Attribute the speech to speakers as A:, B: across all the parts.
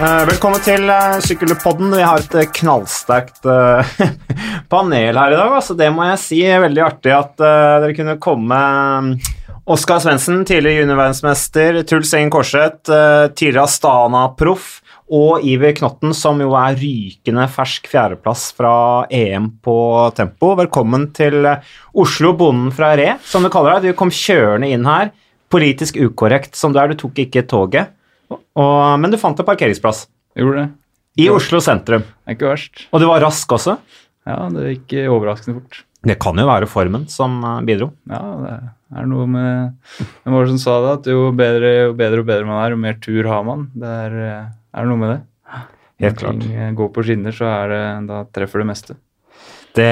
A: Eh, velkommen til uh, Sykkelpodden. Vi har et uh, knallsterkt panel her i dag. Altså, det må jeg si er veldig artig at dere kunne komme. Oskar Svendsen, tidligere juniorverdensmester. Truls Engen Korseth, tidligere Astana-proff. Og Iver Knotten, som jo er rykende fersk fjerdeplass fra EM på tempo. Velkommen til Oslo, bonden fra Re, som du kaller deg. Du kom kjørende inn her. Politisk ukorrekt som du er, du tok ikke toget. Og, men du fant en parkeringsplass.
B: Gjorde det.
A: I Oslo sentrum.
B: Det er ikke verst.
A: Og du var rask også?
B: Ja, det gikk overraskende fort.
A: Det kan jo være formen som eh, bidro?
B: Ja, det er noe med Hvem var det som sa det? At jo bedre, jo bedre og bedre man er, jo mer tur har man. Det er, eh, er noe med det.
A: Helt klart.
B: Når går på skinner, så det, da treffer det meste.
A: Det,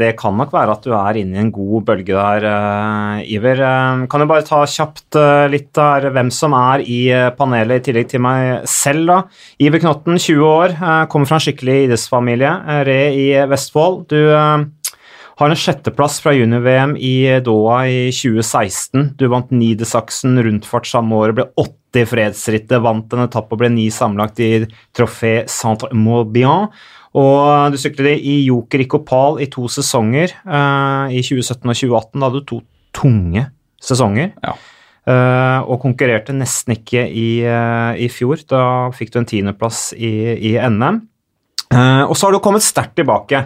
A: det, kan nok være at du er inne i en god bølge der, uh, Iver. Uh, kan du bare ta kjapt uh, litt der hvem som er i panelet, i tillegg til meg selv, da. Iver Knotten, 20 år, kommer fra en skikkelig idrettsfamilie. Re i Vestfold. Du har en sjetteplass fra junior-VM i Doha i 2016. Du vant Nidesaksen rundfart samme år, ble åtte i fredsrittet, vant en etappe og ble ni sammenlagt i Trofé Centre-Morbihan. Og du syklet i Joker i Kopal i to sesonger, uh, i 2017 og 2018. Da hadde du to tunge sesonger.
B: Ja.
A: Uh, og konkurrerte nesten ikke i, uh, i, fjor. Da fikk du en tiendeplass i, i NM. og så har du kommet sterkt tilbake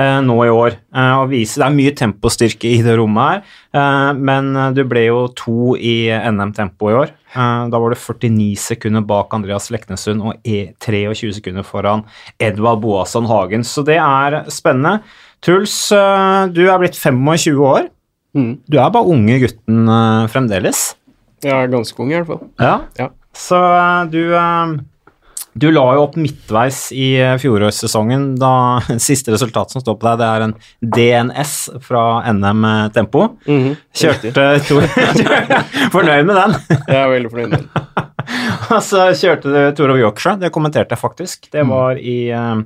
A: nå i år. og vise, Det er mye tempostyrke i det rommet her, men du ble jo to i NM-tempo i år. Eh, da var du 49 sekunder bak Andreas Leknesund og 23 sekunder foran Edvard Boasson Hagen. Så det er spennende. Truls, eh, du er blitt 25 år. Mm. Du er bare unge gutten eh, fremdeles.
C: Jeg er ganske ung, i hvert fall.
A: Ja. ja. Så du du la jo opp midtveis i eh, fjorårssesongen. da Siste resultat som står på deg, det er en DNS fra NM Tempo. Mm -hmm. Kjørte Tor Fornøyd med den?
C: Jeg er veldig fornøyd med den.
A: Og så kjørte du Tour of Yorkshire. Det kommenterte jeg faktisk. Det mm. var i uh,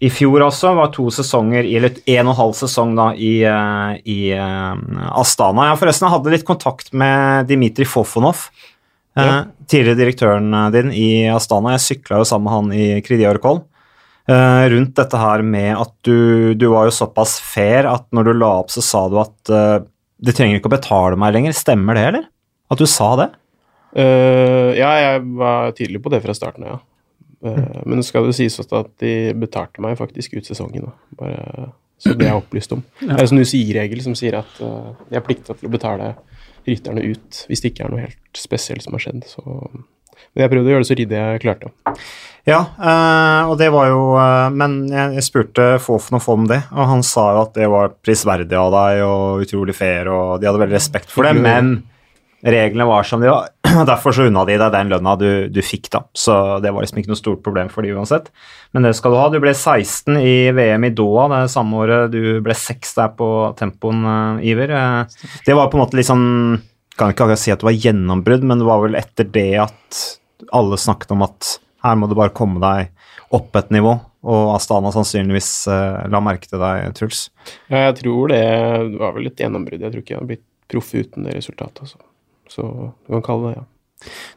A: i fjor også var to sesonger, eller en og en halv sesong da, i, i Astana. Jeg forresten hadde litt kontakt med Dimitri Fofonov, ja. Eh, tidligere direktøren eh, din i Astana, jeg sykla jo sammen med han i Kridiarkol. Uh, rundt dette her med at du, du, var jo såpass fair at når du la opp, så sa du at uh, du trenger ikke å betale meg lenger. Stemmer det, eller? At du sa det?
C: Uh, ja, jeg var tydelig på det fra starten av, ja. Mm. Men det skal jo sies også at de betalte meg faktisk ut sesongen. Bare så det er opplyst om. Ja. Det er en sånn UCI-regel som sier at de er plikta til å betale rytterne ut hvis det ikke er noe helt spesielt som har skjedd. Så. Men jeg prøvde å gjøre det så ryddig jeg klarte.
A: Ja, øh, og det var jo øh, Men jeg, spurte Fofen og om det, og han sa jo at det var prisverdig av deg og utrolig fair, og de hadde veldig respekt for det, men reglene var som de var. Derfor så unna de deg den lønna du, du, fikk, da. Så det var liksom ikke noe stort problem for de uansett. Men det skal du ha. Du ble 16 i VM i Doha det samme året du ble 6 der på tempoen, uh, Iver. Uh, det var på en måte sånn Kan ikke akkurat si at det var gjennombrudd, men det var vel etter det at alle snakket om at her må du bare komme deg opp et nivå. Og Astana sannsynligvis uh, la merke til deg, Truls.
C: Ja, jeg tror det var vel et gjennombrudd. Jeg tror ikke jeg hadde blitt proff uten det resultatet. Altså. Så du kan kalle det ja.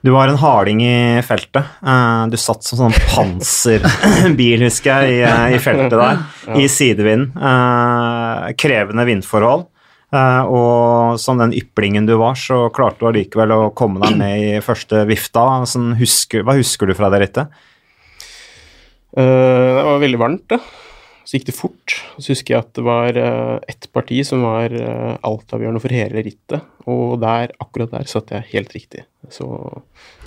A: Du var en harding i feltet. Eh, du satt som sånn panserbil, husker jeg, i, eh, i feltet der, i sidevind. Eh, krevende vindforhold. Og som den yplingen du var, så klarte du allikevel å komme deg med i første vifta. Sånn, husker, hva husker du fra det rittet?
C: det var veldig varmt, det. Så gikk det fort. Så husker jeg at det var uh, ett parti som var uh, altavgjørende for hele rittet. Og der, akkurat der satt jeg helt riktig. Så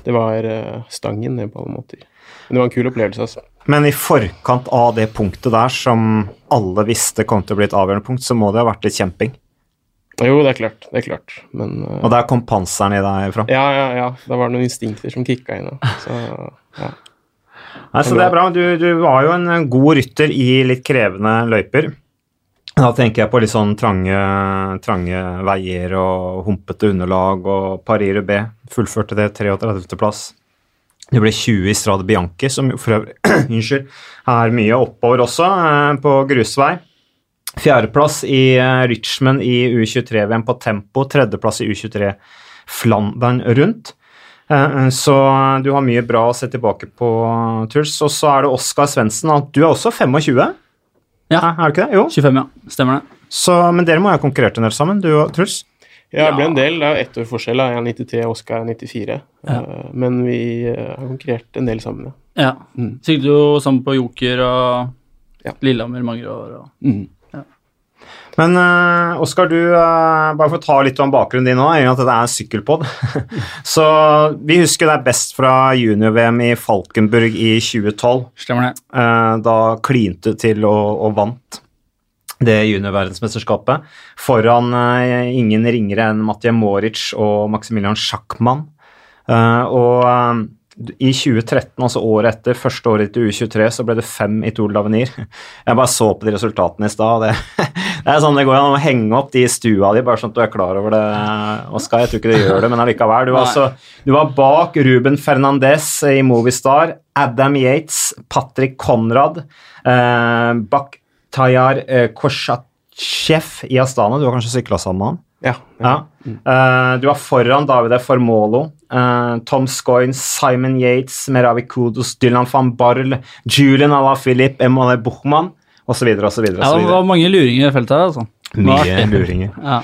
C: det var uh, stangen ned på alle måter. Men det var en kul opplevelse, altså.
A: Men i forkant av det punktet der, som alle visste kom til å bli et avgjørende punkt, så må det ha vært litt kjemping?
C: Jo, det er klart. Det er klart. Men
A: Og der kom panseren i deg fram?
C: Ja, ja, ja. Da var det noen instinkter som kicka inn. Så, ja.
A: Nei, så det er bra. Du, du, var jo en god rytter i litt krevende løyper. Da tenker jeg på litt sånn trange, trange veier og humpete underlag og Paris B. Fullførte det 33.-plass. Det ble 20 i Strade Bianchi, som for øvrig unnskyld, er mye oppover også, eh, på grusvei. Fjerdeplass i eh, Richmond i U23-VM på tempo. Tredjeplass i U23 Flandern rundt. Eh, Så du har mye bra å se tilbake på, Truls. Og så er det Oskar Svendsen. Du er også 25?
D: Ja.
A: Er du ikke det? Jo.
D: 25, ja. Stemmer det.
A: Så, men dere må jo ha konkurrert en del sammen, du og Truls?
C: Ja, det ble en del. Det er jo ett år forskjell. Jeg er 93, Oskar er 94.
D: Ja.
C: Eh, Men vi eh, har konkurrert en del sammen, ja.
D: Ja.
C: Mm.
D: Syklet jo sammen på Joker og
C: Ja.
D: Lillehammer mange år. Og...
C: Mm.
A: Men uh, Oskar, du, uh, bare for å ta litt om bakgrunnen din nå, jo at dette er en sykkelpod. så vi husker deg best fra junior-VM i Falkenburg i 2012.
D: Stemmer det.
A: Uh, da klinte du til og, og vant det juniorverdensmesterskapet foran ingen ringere enn Matje Moric og Maximilian Schackmann. Og i 2013, altså året etter, første året til U23, så ble det fem i Tour d'Avenir. Jeg bare så på de resultatene i stad. Det, det er sånn det går an å henge opp de i stua di, bare sånn at du er klar over det, Oskar. Jeg tror ikke du gjør det, men allikevel. Du var, altså, du var bak Ruben Fernandez i Movistar, Adam Yates, Patrick Conrad, eh, Bakhtajar eh, Korsatsjev i Astana. Du har kanskje sykla sammen med han?
C: Ja.
A: Ja. Eh, du var foran Davide Formolo, eh, Tom Scoyne, Simon Yates, Meravi Kudos, Dylan van Barl, Julian Alaphilippe, Emanuel Buchmann osv.
D: Ja, det var mange luringer i feltet her, altså.
A: Mye luringer.
D: Ja.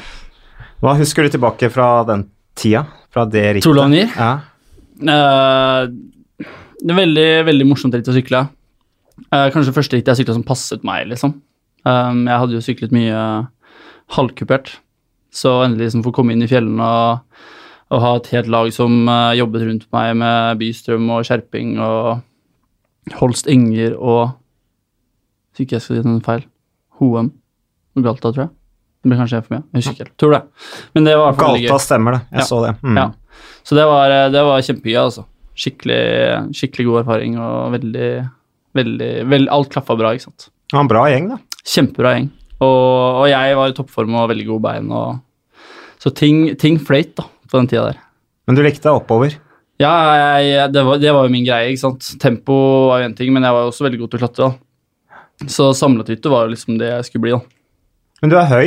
A: Hva husker du tilbake fra den tida? Fra det rittet?
D: Tour?
A: Ja.
D: Uh, det er veldig, veldig morsomt ritt å sykle. Uh, kanskje første rittet jeg sykla som passet meg, liksom. Um, jeg hadde jo syklet mye halvkupert, så endelig liksom få komme inn i fjellene og, og ha et helt lag som uh, jobbet rundt meg med Bystrøm og Skjerping og Holst Enger og Hvis ikke jeg skal si noen feil Hoem og Galta, tror jeg. Det ble kanskje for mye. Jeg husker ikke helt. Tror det. Men det var.
A: Galta stemmer det. Jeg
D: Ja.
A: så det. Mm.
D: Ja. Så det var, det var kjempegøy, altså. Skikkelig, skikkelig god erfaring og veldig, veldig, veldig Alt klaffa bra, ikke sant.
A: Det var en bra gjeng, da.
D: Kjempebra gjeng. Og, og jeg var i toppform og veldig gode bein. Og, så ting, ting fløyt da, på den tida der.
A: Men du likte deg oppover.
D: Ja, jeg, det, var, det var jo min greie. ikke sant? Tempo var jo én ting, men jeg var jo også veldig god til å klatre. da. Så samlethytte var jo liksom det jeg skulle bli. da.
A: Men du er høy.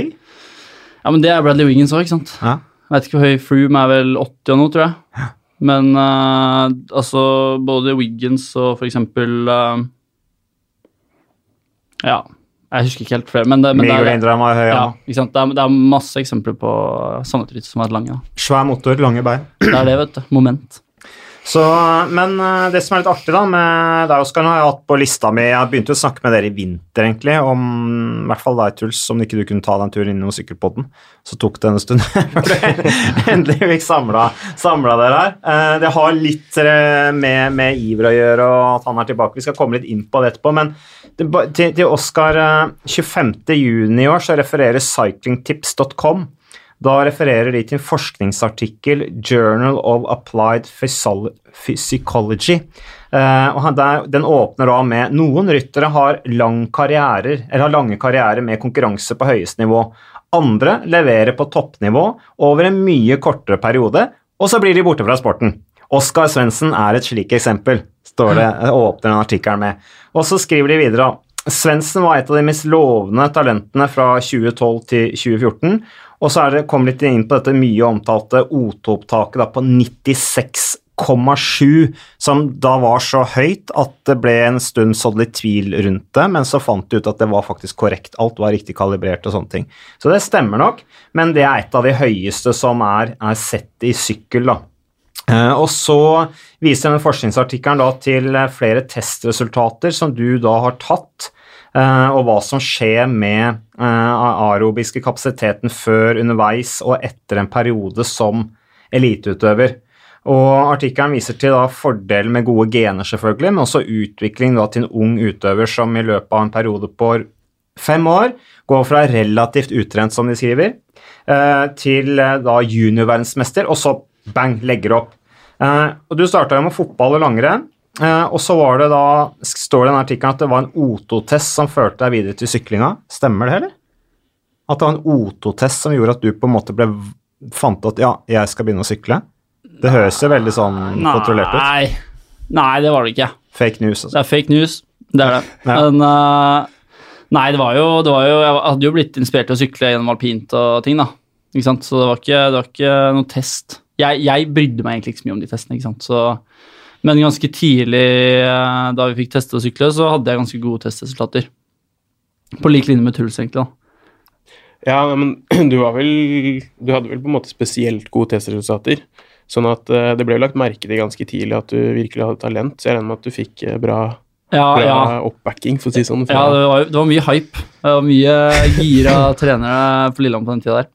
D: Ja, Men det er Bradley Wiggins òg, ikke sant.
A: Ja.
D: Jeg vet ikke hvor høy Froome er vel 80 og noe, tror jeg. Ja. Men uh, altså både Wiggins og for eksempel uh, Ja, jeg husker ikke helt flere, men det, men det,
A: Miguel
D: er,
A: høy.
D: ja? Det, er, det er masse eksempler på samletritt som er lange. Da.
A: Svær motor, lange bein.
D: Det er det, vet du. Moment.
A: Så, men eh, det som er litt artig da med deg, Oskar, har jeg hatt på lista mi Jeg begynte å snakke med dere i vinter, egentlig, om i hvert fall deg, Truls, om ikke du kunne ta deg en tur innom sykkelpodden. Så tok det en stund før du endelig fikk samla, dere her. Eh, Det har litt eh, med, med Iver å gjøre, og at han er tilbake. Vi skal komme litt inn på det etterpå, men til, til Oskar, eh, 25. juni i år så refererer cyclingtips.com da refererer de til en forskningsartikkel Journal of Applied Physiology. Eh, og der, den åpner da med noen ryttere har, lang karrierer, eller har lange karrierer med konkurranse på høyeste nivå. Andre leverer på toppnivå over en mye kortere periode, og så blir de borte fra sporten. Oskar Svendsen er et slikt eksempel, står det, åpner den artikkelen med. Og så skriver de videre Svendsen var et av de mest lovende talentene fra 2012 til 2014. Og så er det, kom litt inn på dette mye omtalte O2-opptaket da, på 96,7, som da var så høyt at det ble en stund sådd litt tvil rundt det, men så fant de ut at det var faktisk korrekt. Alt var riktig kalibrert og sånne ting. Så det stemmer nok, men det er et av de høyeste som er, er sett i sykkel, da. Eh, og så viser denne forskningsartikkelen til flere testresultater som du da har tatt, og hva som skjer med eh, aerobiske kapasiteten før, underveis og etter en periode som eliteutøver. Og Artikkelen viser til da fordelen med gode gener, selvfølgelig, men også utvikling da til en ung utøver som i løpet av en periode på fem år går fra relativt utrent, som de skriver, eh, til eh, da juniorverdensmester, og så bang, legger opp. Eh, og Du starta med fotball og langrenn, eh, og så var det da, står det i den artikkelen at det var en O2-test som førte deg videre til syklinga. Stemmer det, eller? At det var en O2-test som gjorde at du på en måte ble fant at ja, jeg skal begynne å sykle? Det høres jo veldig sånn kontrollert ut.
D: Nei. Det var det ikke.
A: Fake news.
D: Det
A: Altså.
D: er fake news. Det er det.
A: Ja.
D: Men uh, Nei, det var, jo, det var jo Jeg hadde jo blitt inspirert til å sykle gjennom alpint og ting, da. Ikke sant? Så det var ikke, det var ikke noen test. jeg, jeg brydde meg egentlig ikke så mye om de testene. ikke sant? Så, men ganske tidlig, eh, da vi fikk teste og sykle, så hadde jeg ganske gode testresultater. På lik linje med Truls, egentlig. da.
C: Ja, men du var vel Du hadde vel på en måte spesielt gode testresultater. Sånn at eh, det ble lagt merke til ganske tidlig at du virkelig hadde talent. Så jeg regner med at du fikk eh, bra,
D: Ja,
C: bra
D: ja.
C: oppbacking, for å si sånn.
D: Ja, det var, det var mye hype. Det var mye gira trenere på Lillehammer på den tida der.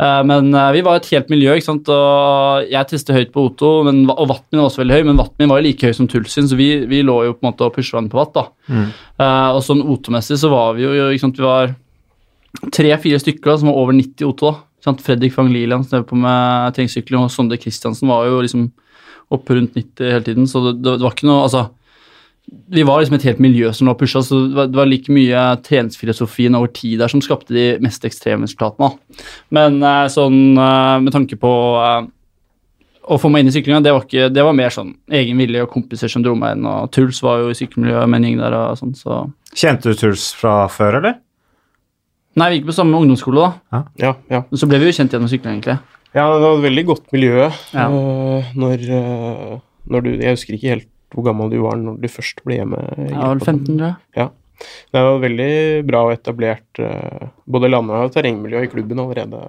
D: Eh, Men eh, vi var et helt miljø, ikke sant? og jeg testet høyt på Otto, men, og vatten min var også veldig høy, men vatten min var like høy som Tulsin, så vi, vi lå jo på en måte og pusha den på vatt. da.
A: Mm.
D: Eh, og sånn Otto-messig så var vi jo, ikke sant, vi var tre-fire stykker da, som var over 90 Otto. da. Sant? Fredrik Fang Liland som drev på med terrengsykling, og Sonde Kristiansen var jo liksom oppe rundt 90 hele tiden, så det, det, det var ikke noe altså vi var liksom et helt miljø som var pusha, så det var, det var like mye treningsfilosofien over tid der som skapte de mest ekstreme resultatene. Men eh, sånn eh, med tanke på eh, å få meg inn i syklinga, det var, ikke, det var mer sånn egen vilje og kompiser som dro meg inn, og Truls var jo i sykkelmiljøet med en gjeng der og sånn, så
A: Kjente du Truls fra før, eller?
D: Nei, vi gikk på samme ungdomsskole, da.
C: Ja, ja.
D: Men så ble vi jo kjent gjennom sykling, egentlig.
C: ja, det var et veldig godt miljø
D: Ja.
C: når, når du Jeg husker ikke helt hvor gammel du var når du først ble hjemme.
D: Jeg var vel 15, tror jeg.
C: Det var veldig bra og etablert eh, både landevei og terrengmiljø i klubben allerede.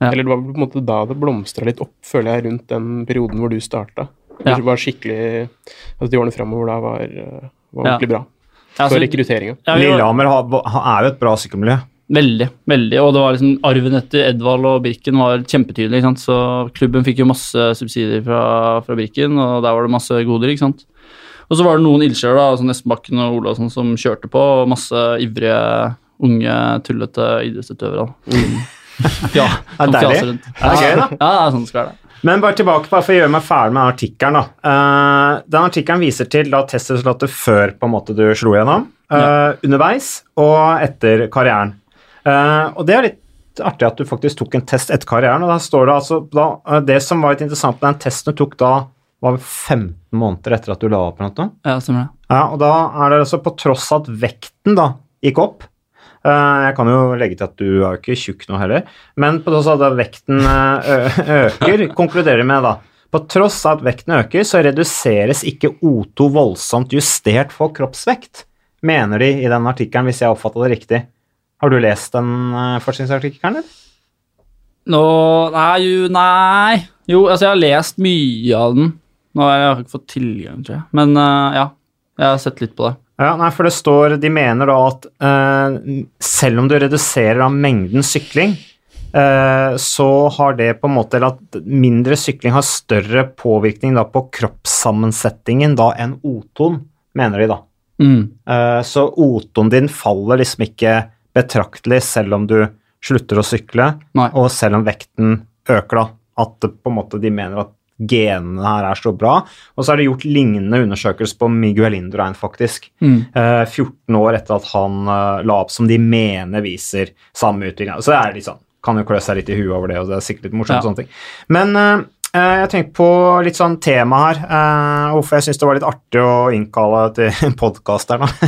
D: Ja.
C: Eller det var på en måte da det blomstra litt opp, føler jeg, rundt den perioden hvor du starta.
D: Ja.
C: Det var skikkelig Altså de årene framover da var, eh, var
D: Ja.
C: ordentlig bra
D: Ja,
C: for
D: så-
C: rekrutteringa.
D: Ja,
A: Lillehammer har- har- er jo et bra sykkelmiljø.
D: Veldig. veldig, Og det var liksom arven etter Edvald og Birken var kjempetydelig. ikke sant? Så klubben fikk jo masse subsidier fra, fra Birken, og der var det masse goder. ikke sant? Og så var det noen ildsjeler, altså Nestenbakken og Olavsson, som kjørte på, og masse ivrige, unge, tullete idrettsutøvere. Mm. Ja,
A: Det
D: som fjaser rundt.
A: Det er gøy, da.
D: Ja, det er sånn det skal være.
A: Men bare tilbake bare for å gjøre meg ferdig med artikkelen. da. Eh, den artikkelen viser til da testresultatet før på en måte du slo gjennom, ja. underveis og etter karrieren. Uh, og det er litt artig at du faktisk tok en test etter karrieren. og da står Det altså, da, eh, det som var litt interessant med den testen du tok da, var vel 15 måneder etter at du la opp. noe.
D: Ja, stemmer det.
A: Ja, og da er det altså på tross av at vekten da gikk opp eh, Jeg kan jo legge til at du er jo ikke tjukk nå heller, men på tross av at vekten eh, øker, konkluderer med da På tross av at vekten øker, så reduseres ikke O2 voldsomt justert for kroppsvekt, mener de i den artikkelen, hvis jeg oppfatta det riktig. Har du lest den eh, forskningsartikkelen, eller?
D: Nå Nei, jo, nei. Jo, altså, jeg har lest mye av den. Nå har jeg ikke fått tilgang, tror jeg. Men uh, ja, jeg har sett litt på det.
A: Ja, nei, for det står De mener da at uh, selv om du reduserer av mengden sykling, uh, så har det på en måte Eller at mindre sykling har større påvirkning da på kroppssammensetningen da enn O2-en, mener de da.
D: Mm.
A: Så O2-en din faller liksom ikke betraktelig selv om du slutter å sykle,
D: Nei.
A: og selv om vekten øker, da. At på en måte de mener at genene her er så bra. Og så er det gjort lignende undersøkelser på Miguel Indurain, faktisk.
D: Mm.
A: Eh, 14 år etter at han eh, la opp som de mener viser samme utvikling. Så det er litt sånn, kan jo klø seg litt i huet over det, og det er sikkert litt morsomt.
D: Ja.
A: sånne ting. Men eh, eh, jeg tenkte på litt sånn tema her, eh, hvorfor jeg syns det var litt artig å innkalle til en podkast her nå.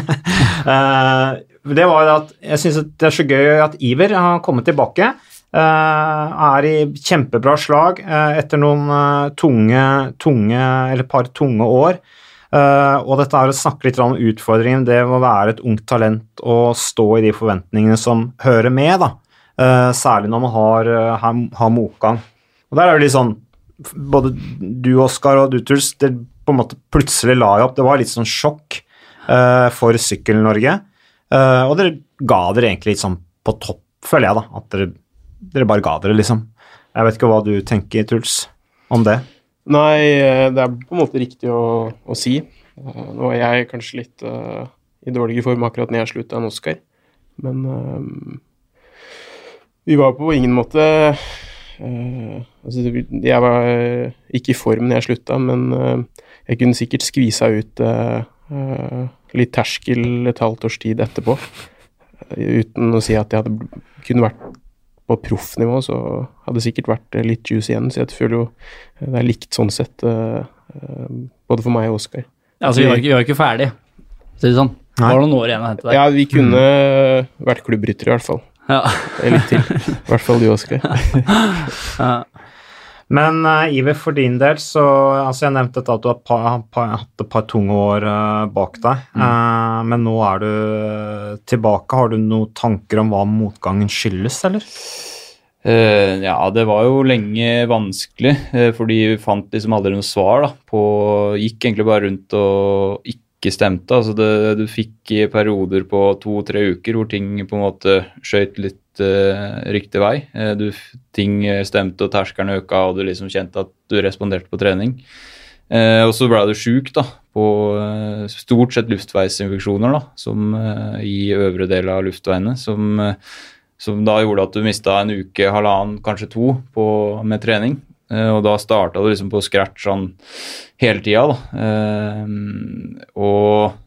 A: Eh, det var at jeg syns det er så gøy at Iver har kommet tilbake. Eh, er i kjempebra slag eh, etter noen eh, tunge, tunge, eller par tunge år. Og dette er å snakke litt om utfordringen, det å være et ungt talent og stå i de forventningene som hører med, da. Særlig når man har, har, motgang. Og der er det litt sånn Både du, Oskar, og du, Truls, det på en måte plutselig la jeg opp. Det var litt sånn sjokk for Sykkel-Norge. Og dere ga dere egentlig litt sånn på topp, føler jeg, da. At dere, dere bare ga dere, liksom. Jeg vet ikke hva du tenker, Truls, om det.
C: Nei, eh, det er på en måte riktig å, å si. Eh, Nå er jeg kanskje litt uh, i dårligere form akkurat når jeg slutta enn Oscar, men uh, vi var på ingen måte uh, altså, Jeg var ikke i form når jeg slutta, men jeg kunne sikkert skvisa ut litt terskel et halvt års tid etterpå. Uten å si at jeg hadde kunne vært på proffnivå, så hadde det sikkert vært eh, litt juice igjen. Så jeg føler jo det er likt sånn sett, eh, eh, både for meg og Oskar.
D: Altså, vi var jo vi var ikke ferdig, si det sånn. Det
A: Nei.
D: var noen år igjen å hente der.
C: Ja, vi kunne vært klubbryttere, i hvert fall.
D: Ja.
C: Eh, Litt til. I hvert fall du, Oskar.
D: Ja.
A: Men uh, Iver, for din del, så altså Jeg nevnte at du har hatt et par tunge år uh, bak deg. Mm. Uh, men nå er du tilbake. Har du noen tanker om hva motgangen skyldes, eller?
B: ja, det var jo lenge vanskelig, fordi vi fant liksom aldri noe svar da, på Gikk egentlig bare rundt og ikke stemte. Altså det, du fikk perioder på to-tre uker hvor ting på en måte skøyt litt riktig vei. Uh, du, ting stemte, og terskelen øka, og du liksom kjente at du responderte på trening. Uh, og så ble du sjuk på på stort sett luftveisinfeksjoner, da, som i øvre del av luftveiene, som, som da gjorde at du mista en uke, halvannen, kanskje to på, med trening. Og da starta du liksom på scratch sånn hele tida, da. Og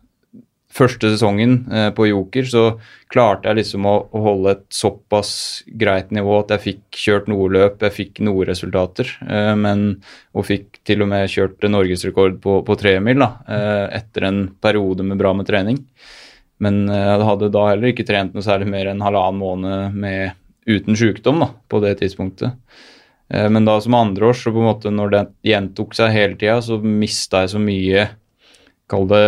B: første sesongen eh, på Joker så klarte jeg liksom å, holde et såpass greit nivå at jeg fikk kjørt noe løp, jeg fikk noen resultater. Eh, men, og fikk til og med kjørt norgesrekord på, på tremil eh, etter en periode med bra med trening. Men jeg hadde da heller ikke trent noe særlig mer enn halvannen måned med, uten sykdom da, på det tidspunktet. Men da som andreårs, så på en måte når det gjentok seg hele tida, så mista jeg så mye Kall det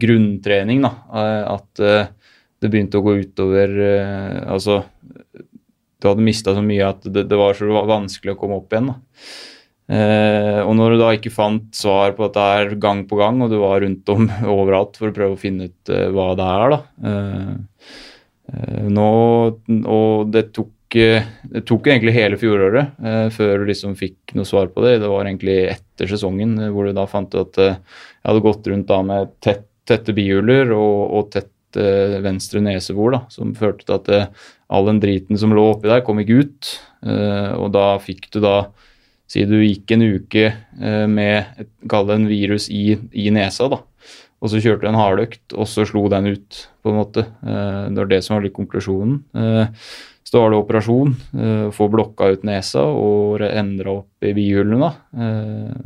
B: grunntrening, da. Eh, at eh, det begynte å gå utover eh, Altså, du hadde mista så mye at det, det, var så vanskelig å komme opp igjen. da. Og når du da ikke fant svar på dette her gang på gang, og du var rundt om overalt for å prøve å finne ut hva det er, da nå, Og det tok, det tok egentlig hele fjoråret før du liksom fikk noe svar på det. Det var egentlig etter sesongen hvor du da fant ut at jeg hadde gått rundt da med tett, tette bihuler og, og tett eh, venstre nesebor, da, som førte til at eh, all den driten som lå oppi der, kom ikke ut. Eh, og da fikk du da Si du gikk en uke eh, med kall det en virus i, i, nesa, da. Og så kjørte du en hardøkt, og så slo den ut, på en måte. Eh, det var det som var litt konklusjonen. Så da det operasjon, få blokka ut nesa og endra opp i bihulene, da.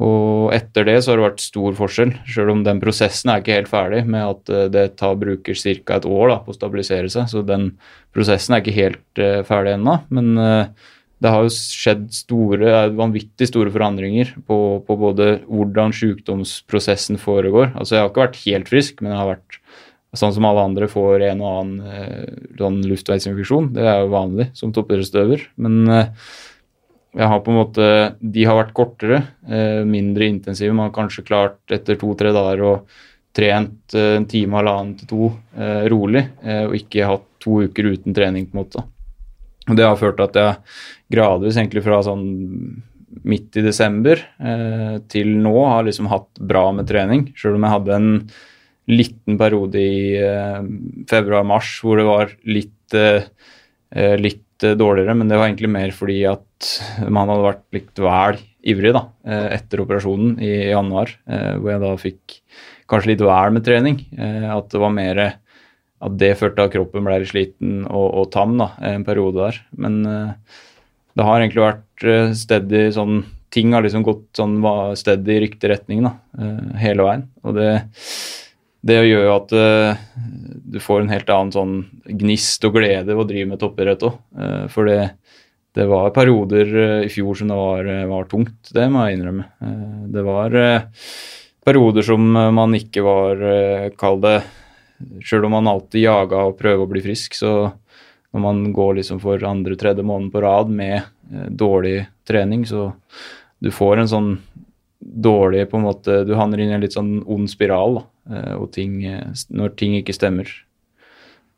B: Og etter det så har det vært stor forskjell, selv om den prosessen er ikke helt ferdig med at eh, det tar, bruker ca. et år da, på å stabilisere seg. Så den prosessen er ikke helt uh, ferdig ennå. Men uh, det har jo skjedd store, vanvittig store forandringer på, på, både hvordan sykdomsprosessen foregår. Altså jeg har ikke vært helt frisk, men jeg har vært sånn som alle andre får en og annen uh, sånn luftveisinfeksjon. Det er jo vanlig som toppidrettsutøver. Men jeg har på en måte, De har vært kortere, eh, mindre intensive. Man har kanskje klart etter to-tre dager å trent eh, en time, halvannen til to eh, rolig, og ikke hatt to uker uten trening. på en måte. Og Det har ført til at jeg gradvis egentlig fra sånn midt i desember til nå har liksom hatt bra med trening. Selv om jeg hadde en liten periode i februar-mars hvor det var litt, litt dårligere, men det var egentlig mer fordi at man hadde vært litt vel ivrig da, eh, etter operasjonen i januar, eh, hvor jeg da fikk kanskje litt vel med trening. Eh, at det var mer at det førte at kroppen ble sliten og, og, tam da, en periode der. Men det har egentlig vært steady sånn Ting har liksom gått sånn steady i riktig retning da, hele veien. Og det det gjør jo at uh, du får en helt annen sånn gnist og glede ved å drive med toppidrett òg. Uh, for det, det, var perioder uh, i fjor som det var, var, tungt, det må jeg innrømme. det var perioder som man ikke var Kall det Sjøl om man alltid jaga og prøver å bli frisk, så når man går liksom for andre-tredje måned på rad med dårlig trening, så du får en sånn dårlig på en måte Du havner inn i en litt sånn ond spiral. da Eh, og ting, eh, når ting ikke stemmer.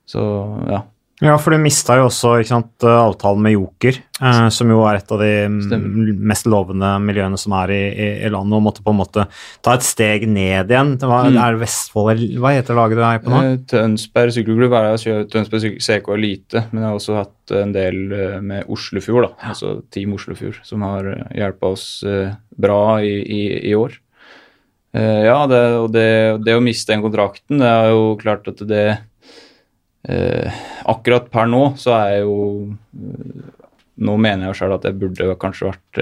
B: Så ja.
A: Ja, for du mista jo også sant, eh, avtalen med Joker, eh, som jo er et av de Stemmer. mest lovende miljøene som er i, i, i, landet, og måtte på en måte ta et steg ned igjen. Det var, mm. Er Vestfold Hva heter laget du er på nå?
B: Eh, Tønsberg sykkelklubb er jeg Tønsberg CK Elite, men jeg har også hatt en del med Oslofjord, da, altså Team Oslofjord, som har hjulpet oss eh, bra i, i, i år. Uh, ja, det, og det, det, å miste den kontrakten, det er jo klart at det uh, Akkurat per nå så er jeg jo uh, Nå mener jeg jo sjøl at jeg burde kanskje vært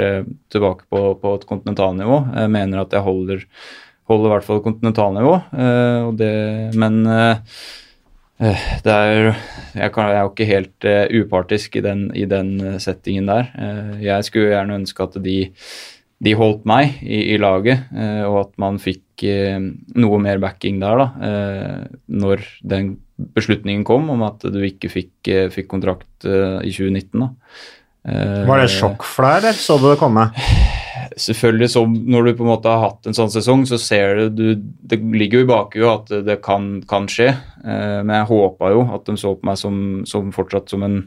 B: tilbake på, på, et kontinentalnivå. Jeg mener at jeg holder, holder i hvert fall kontinentalnivå, men Eh, Det er, jeg, jeg er jo ikke helt uh, upartisk i den, i den eh, settingen der. Uh, jeg skulle gjerne ønske at de, de holdt meg i, i laget, eh, og at man fikk eh, noe mer backing der, da. eh, når den beslutningen kom om at du ikke fikk, eh, fikk kontrakt eh, i 2019. da. Eh,
A: Var det sjokk for deg, eller så du det komme?
B: Selvfølgelig så når du på en måte har hatt en sånn sesong, så ser du, du Det ligger jo i bakhuet at det kan, kan skje, eh, men jeg håpa jo at de så på meg som, som fortsatt som en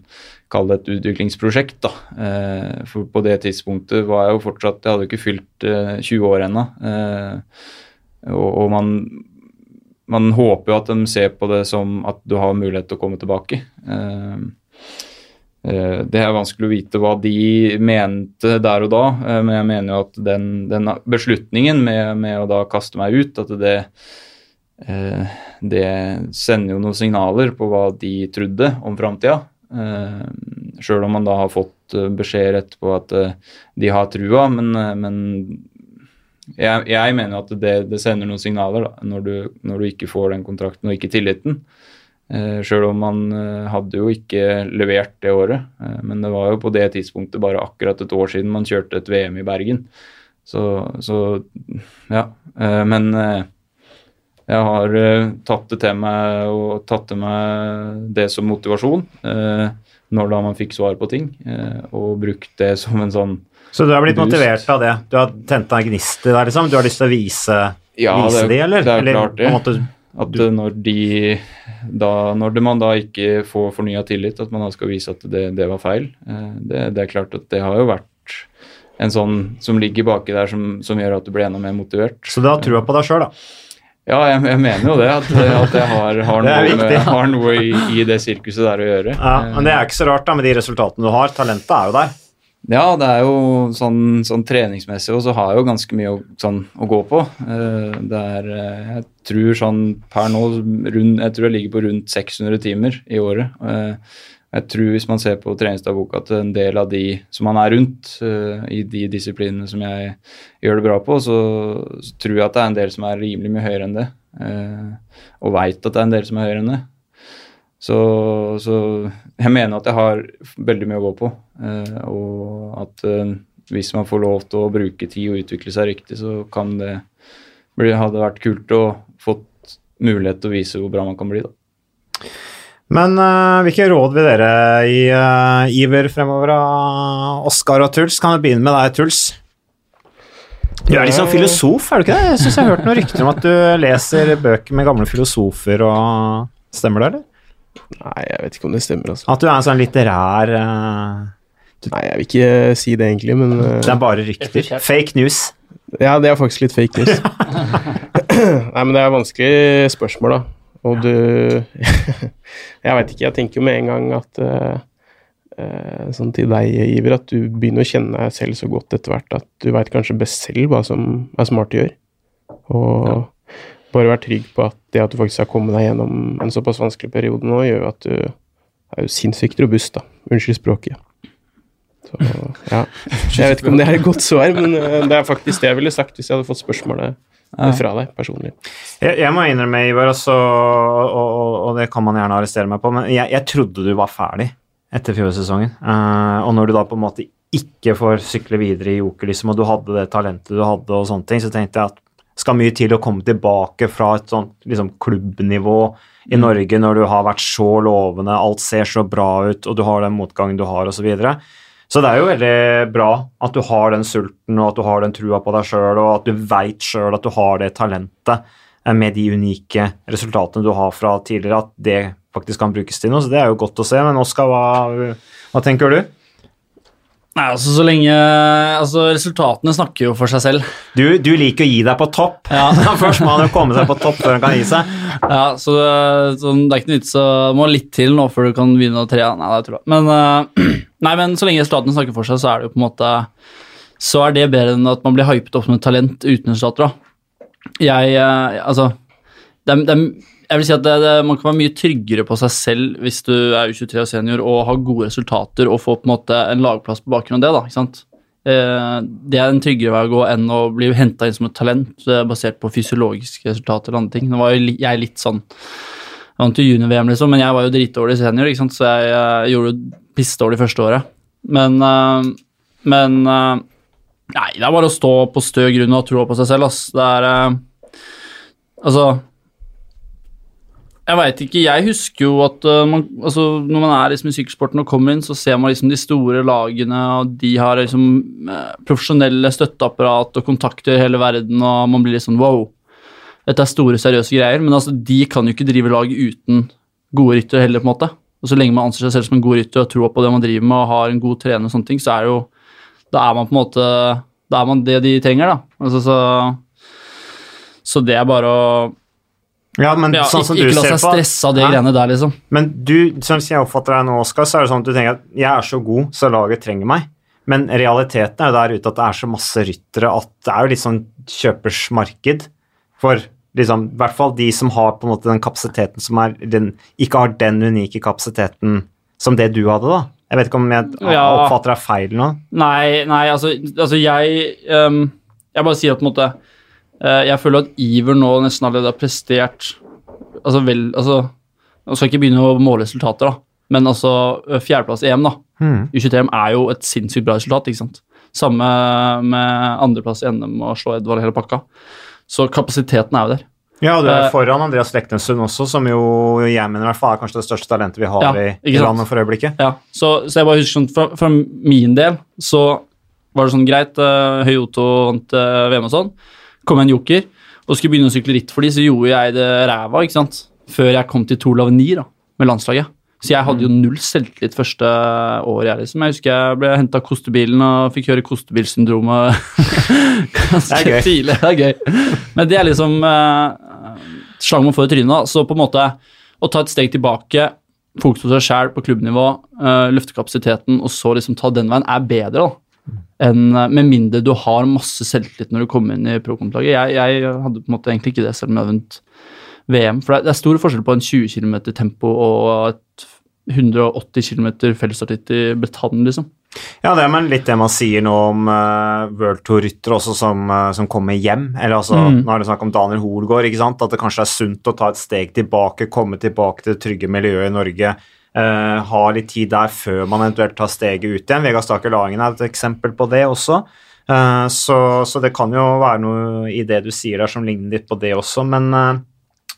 B: Kall det et utviklingsprosjekt, da. Eh, for på det tidspunktet var jeg jo fortsatt Jeg hadde jo ikke fylt eh, 20 år ennå. Eh, og, og man man håper jo at de ser på det som at du har mulighet til å komme tilbake. Eh, eh, det er vanskelig å vite hva de mente der og da, eh, men jeg mener jo at den, den beslutningen med, med å da kaste meg ut, at det, eh, det sender jo noen signaler på hva de trodde om framtida. Sjøl om man da har fått eh, beskjed etterpå at eh, de har trua, men, eh, men jeg, jeg mener at det, det sender noen signaler da, når du, når du ikke får den kontrakten og ikke tilliten. Uh, Sjøl om man eh, hadde jo ikke levert det året, eh, men det var jo på det tidspunktet bare akkurat et år siden man kjørte et VM i Bergen. Så, så ja. Eh, men eh, jeg har eh, tatt det til meg og tatt til meg det som motivasjon eh, når da man fikk svar på ting, eh, og brukt det som en sånn
A: Så du har blitt
B: Boost.
A: motivert av det? Du har tent deg en gnist i liksom? Du har lyst til å vise,
B: Ja,
A: vise
B: det-
A: det, eller?
B: det er klart det.
A: måte,
B: At du... når de da, Når man da ikke får fornya tillit, at man da skal vise at det, det var feil. eh, Det, det er klart at det har jo vært en sånn som ligger baki der som, som gjør at du blir enda mer motivert.
A: så du har trua på deg sjøl, da?
B: Ja, jeg, jeg mener jo det. At, at jeg har, har noe,
A: viktig,
B: med,
A: ja.
B: har noe i, i det sirkuset der å gjøre.
A: Ja, men det er ikke så rart, da, med de resultatene du har. Talentet er jo der.
B: Ja, det er jo sånn, sånn treningsmessig, og så har jeg jo ganske mye å, sånn, å gå på. Eh, Det er, eh, jeg tror sånn per nå rund, Jeg tror jeg ligger på rundt 600 timer i året. Eh, Jeg tror hvis man ser på treningsdagboka at en del av de som man er rundt i de disiplinene som jeg gjør det bra på, så, så tror jeg at det er en del som er rimelig mye høyere enn det. Og veit at det er en del som er høyere enn det. Så, så jeg mener at jeg har veldig mye å gå på. eh, og at eh, hvis man får lov til å bruke tid og utvikle seg riktig, så kan det bli, hadde vært kult å fått mulighet til å vise hvor bra man kan bli. da.
A: Men uh, hvilke råd vil dere gi uh, Iver fremover av Oskar og Truls? Kan jeg begynne med deg, Truls? Du er sånn filosof, er du ikke det? Jeg syns jeg har hørt noen rykter om at du leser bøker med gamle filosofer og Stemmer det, eller?
C: Nei, jeg vet ikke om det stemmer, altså.
A: At du er en sånn litterær eh,
C: Nei, jeg vil ikke si det egentlig, men uh...
A: Det er bare rykter. Fake news.
C: Ja, det er faktisk litt fake news. Nei, men det er vanskelig spørsmål, da. Og du Jeg veit ikke, jeg tenker jo med en gang at eh, eh, Sånn til deg, Iver, at du begynner å kjenne deg selv så godt etter hvert at du veit kanskje best selv hva som er smart å gjøre. Og bare være trygg på at det at du faktisk har kommet deg gjennom en såpass vanskelig periode nå, gjør jo at du er jo sinnssykt robust, da. Unnskyld språket. Så, ja. Jeg vet ikke om det er et godt svar, men eh, det er faktisk det jeg ville sagt hvis jeg hadde fått spørsmålet fra deg personlig.
A: Jeg, jeg må innrømme, Ivar, også, og, og, og det kan man gjerne arrestere meg på, men jeg, jeg trodde du var ferdig etter fjorårssesongen. Uh, og når du da på en måte ikke får sykle videre i Joker, liksom, og du hadde det talentet du hadde, og sånne ting, så tenkte jeg at skal mye til å komme tilbake fra et sånt liksom, klubbnivå i Norge når du har vært så lovende, alt ser så bra ut, og du har den motgangen du har, osv. Så, videre. så det er jo veldig bra at du har den sulten, og at du har den trua på deg sjøl, og at du veit sjøl at du har det talentet eh, med de unike resultatene du har fra tidligere, at det faktisk kan brukes til noe. Så det er jo godt å se. Men Oskar, hva, hva tenker du?
D: Nei, altså så lenge Altså, resultatene snakker jo for seg selv.
A: Du, du liker å gi deg på topp.
D: Ja.
A: Først må han jo komme seg på topp før han kan gi seg.
D: Ja, så, så det er ikke noe vits å Må litt til nå før du kan begynne å tre. Nei, det tror jeg. Men, eh, nei, men så lenge resultatene snakker for seg, så er det jo på en måte Så er det bedre enn at man blir hypet opp som et talent uten resultater, da. Jeg eh, Altså, det er, det er jeg vil si at det, det, Man kan være mye tryggere på seg selv hvis du er U23 og senior og har gode resultater og får på en måte en lagplass på bakgrunn av det. da, ikke sant? Eh, Det er en tryggere vei å gå enn å bli henta inn som et talent eh, basert på fysiologiske resultater eller andre ting. Nå var jo jeg litt sånn Jeg vant jo junior-VM, liksom, men jeg var jo dritdårlig senior, ikke sant? så jeg, jeg gjorde jo pissdårlig første året. Men, eh, men eh, Nei, det er bare å stå på stø grunn og ha troa på seg selv, ass. Det er eh, Altså Jeg veit ikke, jeg husker jo at eh, man, altså, når man er liksom i sykkelsporten og kommer inn, så ser man liksom de store lagene, og de har liksom eh, profesjonelle støtteapparat og kontakter i hele verden, og man blir litt sånn wow. Dette er store, seriøse greier, men altså, de kan jo ikke drive lag uten gode ryttere heller, på en måte. Og så lenge man anser seg selv som en god rytter og tror på det man driver med og har en god trener og sånne ting, så er jo Da er man på en måte Da er man det de trenger, da. Altså, så, så det er bare å
A: Ja, men
D: ja,
A: sånn som
D: ikke,
A: du
D: ikke la seg stresse av de
A: ja.
D: greiene der, liksom.
A: Men du, sånn som jeg oppfatter deg nå, Oskar, så er det sånn at du tenker at jeg er så god, så laget trenger meg. Men realiteten er jo der ute at det er så masse ryttere at det er jo litt sånn kjøpers marked for liksom, i hvert fall de som har på en måte den kapasiteten som er den, ikke har den unike kapasiteten som det du hadde, da. Jeg vet ikke om jeg
D: Ja.
A: oppfatter deg feil nå.
D: Nei, nei, altså, altså jeg um, Jeg bare sier at på en måte Jeg føler at Iver nå nesten allerede har prestert Altså vel Altså Jeg skal ikke begynne å måle resultater, da, men altså eh, fjerdeplass i EM, da.
A: Hmm.
D: U23-EM er jo et sinnssykt bra resultat, ikke sant. Samme med andreplass i NM og slå Edvard hele pakka. Så kapasiteten er jo der.
A: Ja, og du er
D: Eh,
A: foran Andreas Leknessund også, som jo jeg mener i hvert fall er kanskje det største talentet vi har
D: Ja,
A: i, landet for øyeblikket.
D: Ja, så, så jeg bare husker sånn, for, for, min del så var det sånn greit, uh, Høyoto vant uh, VM og sånn, kom en joker, og skulle begynne å sykle ritt for de, så gjorde jeg det ræva, ikke sant, før jeg kom til Tour Lavenir da, med landslaget. Så jeg hadde jo null selvtillit første året, jeg liksom. Jeg husker jeg ble hentet av kostebilen og fikk høre kostebilsyndromet ganske
A: Det
D: tidlig. Det er gøy. Men det er liksom uh, slag man får i trynet. Så på en måte å ta et steg tilbake, fokus på seg sjæl på klubbnivå, uh, løfte kapasiteten, og så liksom ta den veien, er bedre, da. Enn uh, med mindre du har masse selvtillit når du kommer inn i pro-kontoplaget. Jeg, jeg hadde på en måte egentlig ikke det selv om jeg hadde vunnet VM. For det er, stor forskjell på en 20 km tempo og et 180 km fellesstartitt i Bretagne, liksom.
A: Ja, det er men litt det man sier nå om uh, World Tour-ryttere også som, uh, som kommer hjem. Eller altså,
D: Mm.
A: Nå er det snakk om Daniel Hoelgaard, ikke sant? at det kanskje er sunt å ta et steg tilbake, komme tilbake til det trygge miljøet i Norge. Eh, ha litt tid der før man eventuelt tar steget ut igjen. Vegard Staker Lagen er et eksempel på det også. Uh, så, så det kan jo være noe i det du sier der som ligner litt på det også. Men uh,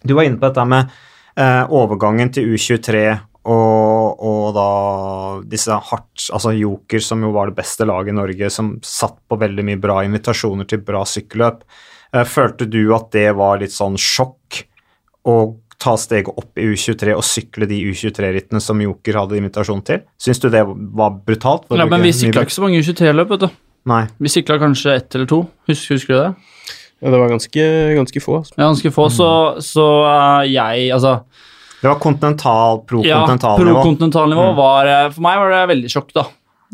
A: du var inne på dette med overgangen til U23 og, og da disse hardt Altså Joker, som jo var det beste laget i Norge, som satt på veldig mye bra invitasjoner til bra sykkelløp. Følte du at det var litt sånn sjokk å ta steget opp i U23 og sykle de U23-rittene som Joker hadde invitasjon til? Syns du det var brutalt? Var
D: Ja, men vi sykla ikke så mange U23-løp, vet du.
A: Nei.
D: Vi sykla kanskje ett eller to. Husker, husker du det?
C: Ja, det var ganske, ganske få. Altså.
D: Ja, ganske få, så, så uh, jeg Altså
A: Det var kontinental,
D: Ja,
A: pro-kontinentalnivå.
D: pro-kontinentalnivå var eh, For meg var det veldig sjokk, da.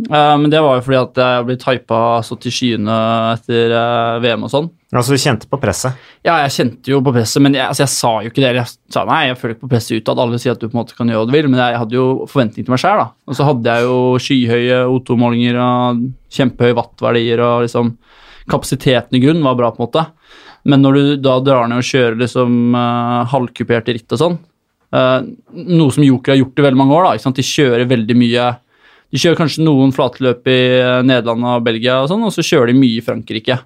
D: Uh, men det var jo fordi at jeg ble typa så til skyene etter uh, VM og sånn.
A: Altså, du kjente på presset?
D: Ja, jeg kjente jo på presset, men jeg, altså, jeg sa jo ikke det. Jeg sa nei, jeg føler ikke på presset utad. Alle sier at du på en måte kan gjøre hva du vil, men jeg hadde jo forventning til meg sjøl. Og så hadde jeg jo skyhøye O2-målinger og kjempehøye wattverdier og liksom Kapasiteten i grunnen var bra, på en måte. Men når du da drar ned og kjører liksom uh, halvkuperte ritt og sånn, uh, noe som Joker har gjort i veldig mange år, da, ikke sant? de kjører veldig mye De kjører kanskje noen flatløp i eh, Nederland og Belgia, og sånn, og så kjører de mye i Frankrike,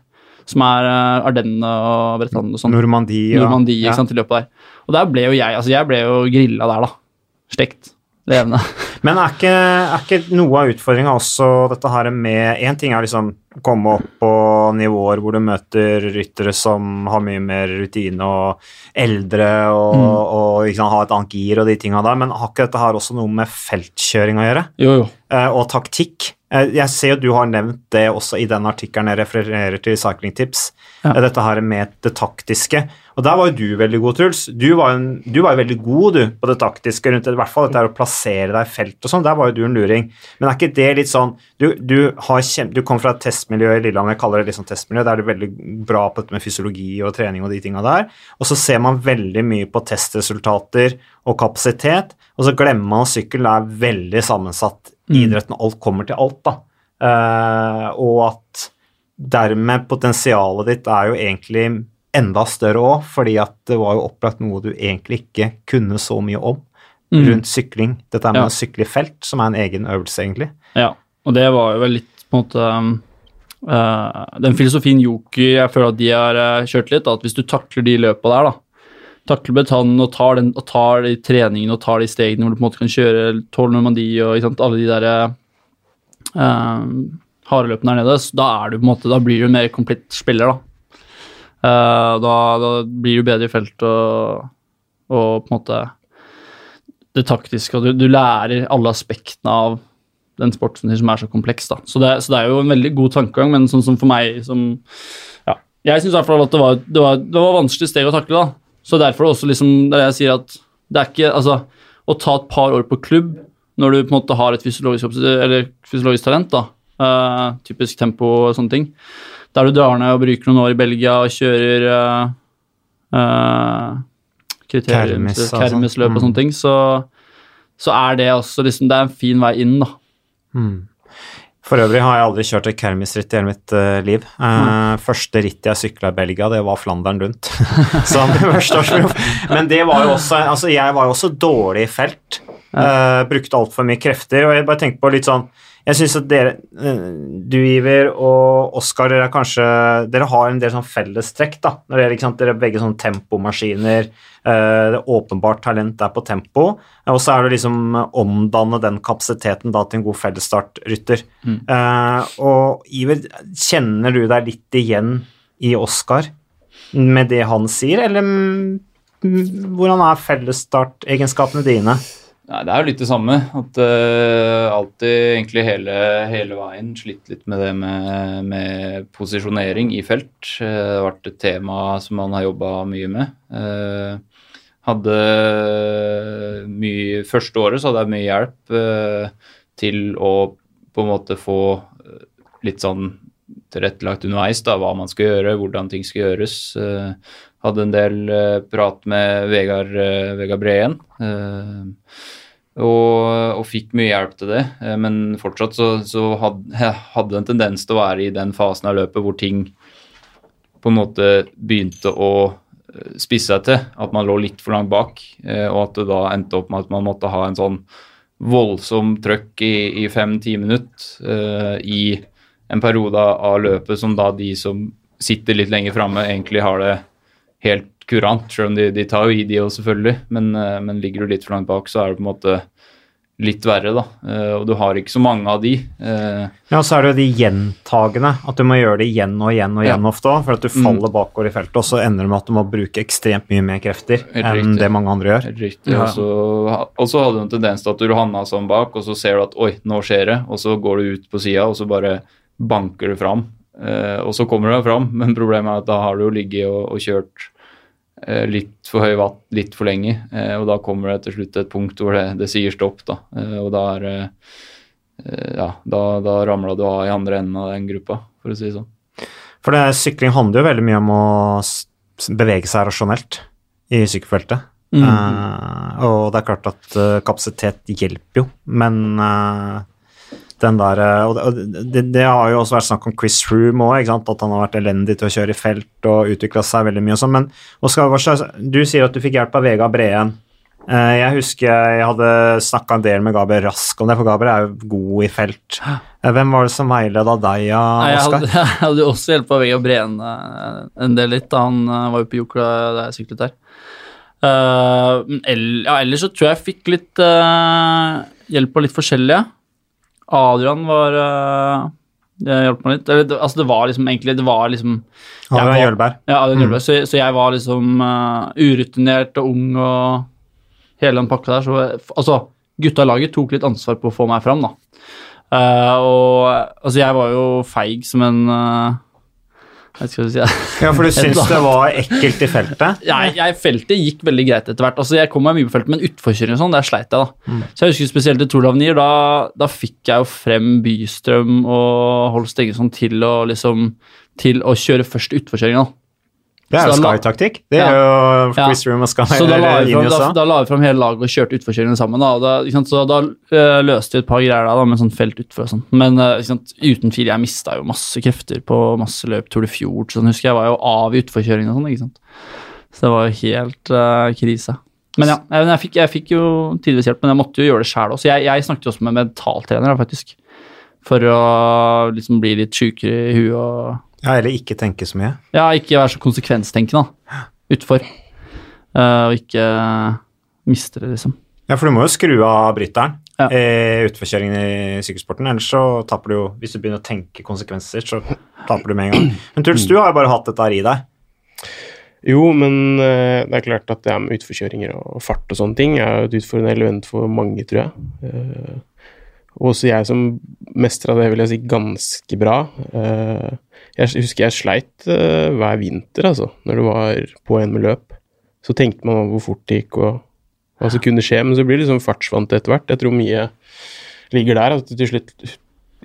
D: som er uh, Ardenne og Bretagne og sånn.
A: Normandie. ja.
D: Normandie ikke sant, i løpet der. Og der ble jo jeg altså jeg ble jo grilla der, da. Stekt. Levende.
A: Men er ikke, er ikke noe av utfordringa også dette her med Én ting er liksom komme opp på nivåer hvor du møter ryttere som har mye mer rutine og eldre og,
D: Mm.
A: og og liksom, ha et annet gir og de tinga der, men har ikke dette her også noe med feltkjøring å gjøre?
D: Jo, jo.
A: Eh, og taktikk. Eh, Jeg ser jo du har nevnt det også i den artikkelen jeg refererer til Cycling Tips.
D: Ja.
A: Eh, Dette her med det taktiske. Og der var jo du veldig god, Truls. Du var, en, du var jo veldig god du, på det taktiske rundt det, i hvert fall dette her å plassere deg i felt og sånn. Der var jo du en luring. Men er ikke det litt sånn Du, du, du kom fra et testmiljø i Lillehammer, jeg kaller det sånn testmiljø, der er du veldig bra på dette med fysiologi og trening og de tinga der. Og så ser man veldig mye på testresultater og kapasitet, og så glemmer man at sykkelen er veldig sammensatt i idretten. Alt kommer til alt, da. Eh, og at dermed potensialet ditt er jo egentlig enda større òg, fordi at det var jo opplagt noe du egentlig ikke kunne så mye om
D: Mm.
A: rundt sykling. Dette med
D: Ja.
A: å sykle i felt, som er en egen øvelse, egentlig.
D: Ja, og det var jo vel litt på en måte um, uh, Den filosofien Joker jeg føler at de har uh, kjørt litt, at hvis du takler de løpa der, da, takler betanen og tar, den, og tar de treningene og tar de stegene hvor du på en måte kan kjøre Tour Normandie og sant, alle de der uh, hardløpene der nede, da er du på en måte, da blir du mer komplett spiller, da. Uh, da, da blir du bedre i felt og, og på en måte det taktiske, og du, du lærer alle aspektene av den sporten som er så kompleks. da. Så det, så det er jo en veldig god tankegang, men sånn som for meg som ja, Jeg syns i hvert fall at det var, det var, det var vanskelig steg å takle. da. Så derfor også liksom, det er det jeg sier at det er ikke altså, Å ta et par år på klubb når du på en måte har et fysiologisk, eller fysiologisk talent, da, uh, typisk tempo og sånne ting, der du drar ned og bruker noen år i Belgia og kjører uh, uh,
A: Kermis og
D: og
A: Mm.
D: sånne ting, så, så er det også liksom, det er en fin vei inn, da.
A: For øvrig har jeg aldri kjørt et kermisritt i hele mitt uh, liv. Eh, Første rittet jeg sykla i Belgia, det var Flandern rundt. Men det var jo også Altså, jeg var jo også dårlig i felt. Uh, brukte altfor mye krefter, og jeg bare tenkte på litt sånn Jeg syns at dere, eh, du Iver og Oskar, dere er kanskje Dere har en del sånn fellestrekk, da. Når dere, sant, dere er begge sånn tempomaskiner. eh, det er åpenbart talent der på tempo. eh, Og så er det liksom eh, omdanne den kapasiteten da til en god fellesstartrytter. Mm. og Iver, kjenner du deg litt igjen i Oskar med det han sier, eller mm, hvordan er fellesstartegenskapene dine?
B: Nei, Det er jo litt det samme. At uh, alltid egentlig hele, hele veien slitt litt med det med, med posisjonering i felt. Uh, det har vært et tema som man har jobba mye med. Uh, hadde mye Første året så hadde jeg mye hjelp uh, til å på en måte få litt sånn tilrettelagt underveis da, hva man skal gjøre, hvordan ting skal gjøres. Eh, hadde en del eh, prat med Vegard, eh, Vegard Breen. Eh, og, og fikk mye hjelp til det, men fortsatt så, så hadde, hadde en tendens til å være i den fasen av løpet hvor ting på en måte begynte å spisse seg til, at man lå litt for langt bak, og at det da endte opp med at man måtte ha en sånn voldsom trøkk i, i fem-ti minutter i en periode av løpet som da de som sitter litt lenger framme, egentlig har det helt kurant, selv om de, de tar jo i de òg, selvfølgelig. Men, eh, men ligger du litt for langt bak, så er det på en måte litt verre, da. Eh, og du har ikke så mange av de. Eh,
A: Ja, så er det jo de gjentagende, at du må gjøre det igjen og igjen og
B: Ja.
A: igjen ofte òg, for at du faller bakover i feltet, og så ender det med at du må bruke ekstremt mye mer krefter enn
B: riktig.
A: det mange andre gjør.
B: Helt riktig.
D: Ja.
B: Og så hadde du en tendens til at du havna sånn bak, og så ser du at oi, nå skjer det, og så går du ut på sida, og så bare banker du fram. Eh, og så kommer du deg fram, men problemet er at da har du jo ligget og, og kjørt eh, litt for høy watt litt for lenge, eh, og da kommer det til slutt til et punkt hvor det, det sier stopp, da. Og da er Ja, da, da ramla du av i andre enden av den gruppa, for å si det sånn.
A: For det, sykling handler jo veldig mye om å bevege seg rasjonelt i sykkelfeltet.
D: Mm.
A: Uh, og det er klart at kapasitet hjelper jo, men eh, den der eh, Og det, det, har jo også vært snakk om Chris Room òg, at han har vært elendig til å kjøre i felt og utvikla seg veldig mye og sånn. Men Oskar, du sier at du fikk hjelp av Vegard Breen. Eh, Jeg husker jeg hadde snakka en del med Gabriel Rask om det, for Gabriel er jo god i felt. Eh, Hvem var det som veileda deg,
D: Nei, jeg, jeg hadde også hjelp av Vegard Breen en del litt, han var jo på Jokla da jeg syklet der. Uh, men ell- ja, ellers så tror jeg jeg fikk litt uh, hjelp av litt forskjellige. Adrian var uh, det hjalp meg litt. Altså, det var liksom egentlig Det var liksom
A: Adrian Jølberg.
D: Ja, Adrian Jølberg. Så, så jeg var liksom uh, urutinert og ung og hele den pakka der. Så altså, gutta i laget tok litt ansvar på å få meg fram, da. Uh, og altså, jeg var jo feig som en eh, Jeg vet ikke hva jeg skal si.
A: Ja, for du syns det var ekkelt i feltet?
D: jeg, jeg Feltet gikk veldig greit etter hvert. Altså, jeg kom meg mye på feltet, men utforkjøring og sånn, der sleit jeg, da. Så jeg husker spesielt i Tour d'Avenir, da, da fikk jeg jo frem Bystrøm og Holst Eggesson til å liksom til å kjøre først utforkjøringa.
A: Det er jo Sky-taktikk. Det
D: Ja.
A: er jo
D: Ja.
A: Chris Room og Sky.
D: Så da la, vi fram, da,
A: da.
D: la vi fram hele laget og kjørte utforkjøringene sammen. Da, da, så da øh, løste vi et par greier da, med sånn felt utfor og sånn. Men øh, uten fire, jeg mista jo masse krefter på masse løp Tour de Fjord. Sånn, husker jeg var jo av i utforkjøringen og sånn. ikke sant. Så det var jo helt øh, krise. Men ja, jeg, jeg, fikk, jeg fikk jo tidvis hjelp, men jeg måtte jo gjøre det sjæl også. Jeg, jeg snakket jo også med mentaltrener, faktisk. For å liksom bli litt sjukere i huet og
A: Ja, eller ikke tenke så mye.
D: ja, ikke være så konsekvenstenkende da, utfor. Uh, og ikke miste det, liksom.
A: Ja, for du må jo skru av bryteren
D: Ja.
A: i utforkjøringen i sykkelsporten. Ellers så taper du jo Hvis du begynner å tenke konsekvenser, så taper du med en gang. Men Truls, du har jo bare hatt dette her i deg.
C: Jo, men eh, det er klart at det er med utforkjøringer og fart og sånne ting er jo et utfordrende element for mange, tror jeg. Eh, også jeg som mestra det, vil jeg si, ganske bra. Jeg husker jeg sleit uh, hver vinter, altså, når det var på en med løp. Så tenkte man over hvor fort det gikk og hva som kunne skje, men så blir det liksom fartsvant etter hvert. Jeg tror mye ligger der, at du til slutt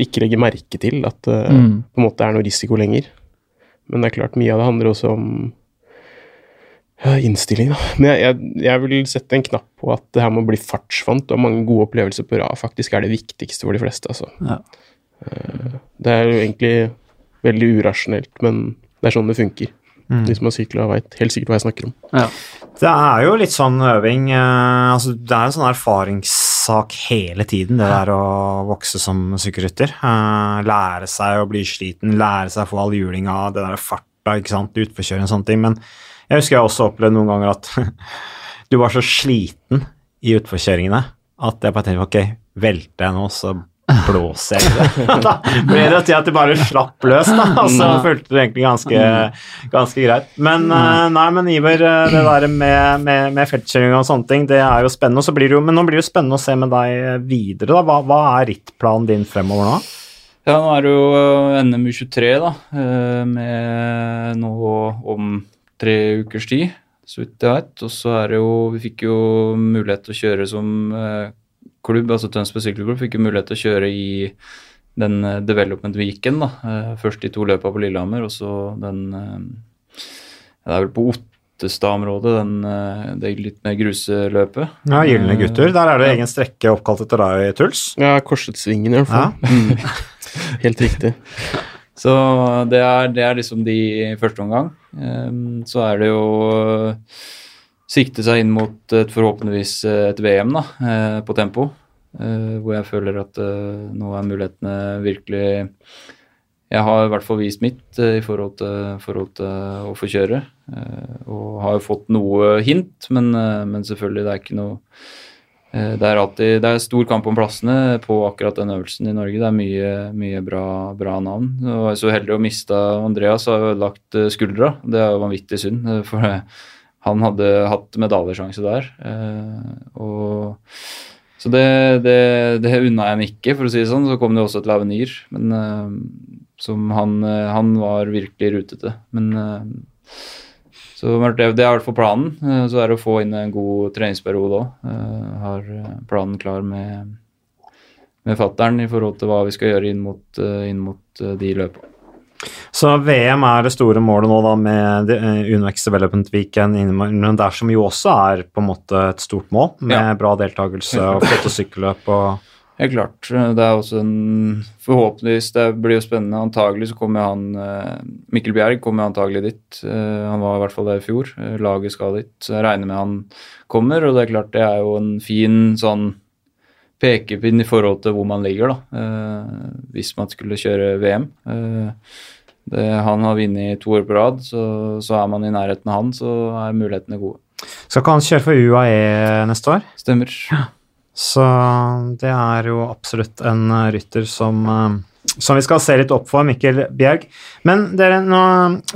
C: ikke legger merke til at det
D: Mm.
C: på en måte er noe risiko lenger. Men det er klart, mye av det handler også om ja, innstilling, da. Men jeg, jeg, jeg vil sette en knapp på at det her med å bli fartsvant og mange gode opplevelser på rad faktisk er det viktigste for de fleste, altså.
D: Ja.
C: Uh, Det er jo egentlig veldig urasjonelt, men det er sånn det funker. De som har sykla, veit helt sikkert hva jeg snakker om.
D: Ja.
A: Det er jo litt sånn øving eh, altså Det er en sånn erfaringssak hele tiden, det der å vokse som sykkelrytter. Eh, lære seg å bli sliten, lære seg å få all julinga, det der farta, ikke sant, utforkjøring og sånne ting. Men jeg husker jeg også opplevde noen ganger at du var så sliten i utforkjøringene at jeg bare tenkte ok, velter jeg nå, så blåser jeg i det. da ble det til at de bare slapp løs, da, og så følte det egentlig ganske, ganske greit. Men eh, nei, men Iver, eh, det der med, med, med feltkjøring og sånne ting, det er jo spennende. Og så blir det jo, men nå blir det jo spennende å se med deg videre, da. Hva, hva er rittplanen din fremover nå?
B: Ja, nå er det jo eh, NM U23, da. eh, Med nå om tre ukers tid, så vidt jeg vet. Og så er det jo Vi fikk jo mulighet til å kjøre som eh, klubb, altså Tønsberg sykkelklubb, fikk jo mulighet til å kjøre i den eh, development weekend, da. Eh, Først de to løpa på Lillehammer, og så den eh, Det er vel på Ottestad-området, det litt mer gruseløpet.
A: Ja, Gylne gutter. Der er det egen strekke oppkalt etter deg, Truls.
C: Ja, Korsetsvingen, i hvert fall. Ja. Helt riktig.
B: Så det er, det er liksom de i første omgang. Ehm, så er det jo sikte seg inn mot et forhåpentligvis eh, et VM da, eh, på tempo. eh, hvor jeg føler at nå er mulighetene virkelig Jeg har i hvert fall vist mitt i forhold til, forhold til å få kjøre. og har jo fått noe hint, men, men selvfølgelig, det er ikke noe Det er alltid det er stor kamp om plassene på akkurat den øvelsen i Norge. Det er mye, mye bra, bra navn. Og jeg er så heldig å miste Andreas har ødelagt eh, skuldra. Det er jo vanvittig synd, for eh, han hadde hatt medaljesjanse der. Eh, Og, så det, det, det unna jeg ham ikke, for å si det sånn. Så kom det også et Lavenir, men eh, som han, eh, han var virkelig rutete. Men eh, så det, det er i hvert fall planen. Så er det å få inn en god treningsperiode òg. Har planen klar med, med fattern i forhold til hva vi skal gjøre inn mot, inn mot de løpa.
A: Så VM er det store målet nå, da, med Unvex Unex Development Weekend, men der som jo også er på en måte et stort mål, med
B: Ja.
A: bra deltakelse og flotte sykkelløp og
B: Helt klart. Det er også en Forhåpentligvis, det blir jo spennende. Antagelig så kommer han eh, Mikkel Bjerg kommer antagelig dit. Eh, Han var i hvert fall der i fjor. Eh, Laget skal dit. Så jeg regner med han kommer, og det er klart det er jo en fin sånn pekepinn i forhold til hvor man ligger, da. eh, Hvis man skulle kjøre VM. Eh, Det, han har vunnet to år på rad, så, så er man i nærheten av han, så er mulighetene gode.
A: Skal ikke han kjøre for UAE neste år?
B: Stemmer.
A: Så det er jo absolutt en rytter som, uh, som vi skal se litt opp for, Mikkel Bjerg. Men dere, nå,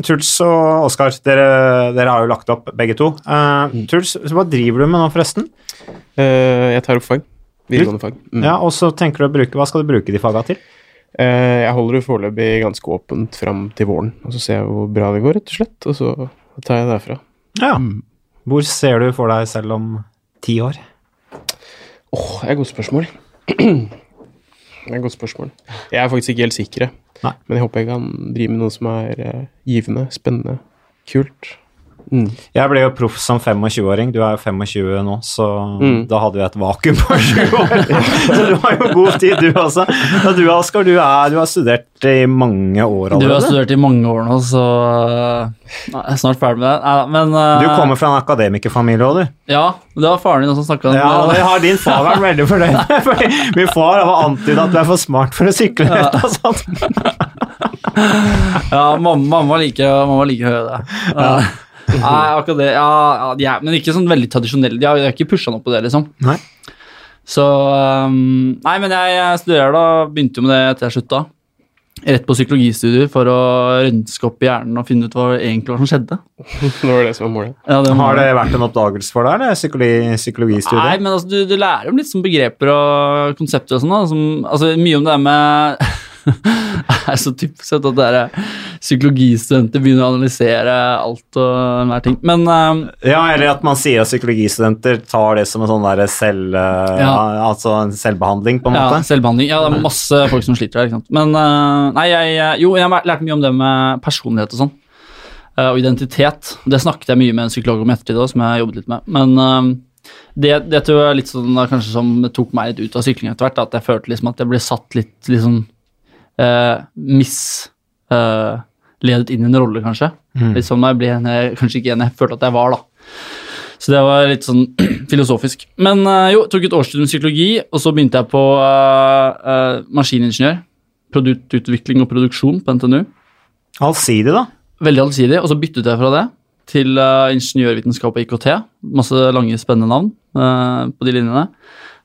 A: Truls og Oskar, dere, dere har jo lagt opp begge to. Uh, Truls, hva driver du med nå, forresten?
C: Uh, jeg tar opp fag. Videregående fag. Mm.
A: Ja, Og så tenker du å bruke, Hva skal du bruke de faga til?
C: Eh, jeg holder det foreløpig ganske åpent fram til våren, og så ser jeg hvor bra det går, rett og slett. Og så tar jeg det derfra.
A: Ja.
C: Mm.
A: Hvor ser du for deg selv om ti år?
C: Åh, det er et godt spørsmål. det er et godt spørsmål. Jeg er faktisk ikke helt sikker.
A: Nei.
C: men jeg håper jeg kan drive med noe som er eh, givende, spennende, Kult. Mm.
A: Jeg ble jo proff som 25-åring, du er jo 25 nå, så
C: Mm.
A: da hadde jeg et vakuum på sju år. så du har jo god tid, du også. Og du, Oskar, du, er- du har studert i mange år allerede.
D: Du har studert i mange år nå, så Nei, Jeg er snart ferdig med det. Nei, men uh...
A: Du kommer fra en akademikerfamilie òg, du.
D: Ja, det var faren din som snakka om
A: Ja, det har din far vært veldig fornøyd med. fordi Min far har antydet at du er for smart for å sykle. og sånt.
D: Ja, mamma, mamma liker mamma like å høre det. Uh, Nei, akkurat det. Ja, ja, de er, men ikke sånn veldig tradisjonelle. De har, de har ikke pusha noe på det, liksom.
A: Nei.
D: Så um, Nei, men jeg, jeg studerer da. Begynte jo med det etter jeg slutta. Rett på psykologistudier for å rønske opp i hjernen og finne ut hva egentlig var som skjedde.
C: Det var det som var målet.
D: Ja, det
A: Har det vært en oppdagelse for deg, eller psykologi,
D: Nei, men altså, du, du lærer jo litt sånn begreper og konsepter og sånn. altså, Mye om det der med er så typisk at der psykologistudenter begynner å analysere alt og enhver ting. Men eh,
A: Ja, eller at man sier at psykologistudenter tar det som en sånn der selv,
D: Ja.
A: altså en selvbehandling, på en
D: ja,
A: måte.
D: selvbehandling. Ja, det er masse folk som sliter der. ikke sant? Men uh, nei, jeg, jo, jeg har lært mye om det med personlighet og sånn. Uh, og identitet. Det snakket jeg mye med en psykolog om i ettertid òg, som jeg har jobbet litt med. Men uh, det, det tror jeg er litt sånn kanskje som tok meg litt ut av sykling etter hvert. At jeg følte liksom at jeg ble satt litt liksom uh, misledet inn i en rolle, kanskje.
A: Mm.
D: Litt sånn jeg ble jeg, kanskje ikke en jeg følte at jeg var, da. Så det var litt sånn filosofisk. Men eh, jo, tok et årsstudium psykologi, og så begynte jeg på eh, eh, maskiningeniør. Produktutvikling og produksjon på NTNU.
A: Allsidig, da.
D: Veldig allsidig, og så byttet jeg fra det til uh, ingeniørvitenskap og IKT. Masse lange, spennende navn eh, på de linjene.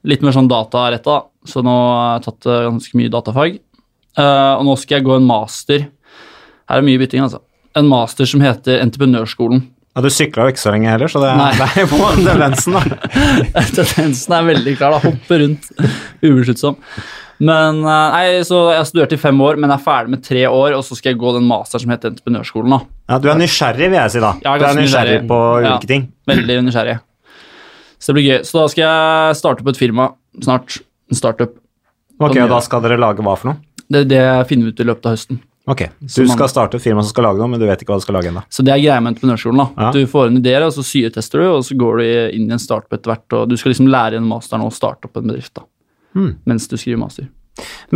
D: Litt mer sånn dataretta, så nå har jeg tatt eh, ganske mye datafag. Eh, og nå skal jeg gå en master. Her er mye bytting, altså. En master som heter Entreprenørskolen.
A: Ja, Du sykla jo ikke så lenge heller, så det, er på tendensen, da.
D: Tendensen er veldig klar, da. Hoppe rundt ubesluttsom. Men eh, nei, så Jeg har studert i fem år, men er ferdig med tre år, og så skal jeg gå den master som heter Entreprenørskolen. da.
A: Ja, Du er nysgjerrig, vil jeg si, da.
D: Ja,
A: du er nysgjerrig
D: nysgjerrig.
A: på
D: Ja.
A: ulike ting.
D: Veldig nysgjerrig. Så det blir gøy. Så da skal jeg starte på et firma snart. En startup.
A: Ok, og Da skal dere lage hva for noe?
D: Det er det jeg finner ut i løpet av høsten.
A: Ok, Du skal starte et firma som skal lage noe, men du vet ikke hva du skal lage ennå.
D: Så det er greia med entreprenørskolen. da.
A: Ja.
D: Du får en idé, og så syretester du, og så går du inn i en startup etter hvert. og Du skal liksom lære gjennom masteren å starte opp en bedrift da,
A: Hmm.
D: mens du skriver master.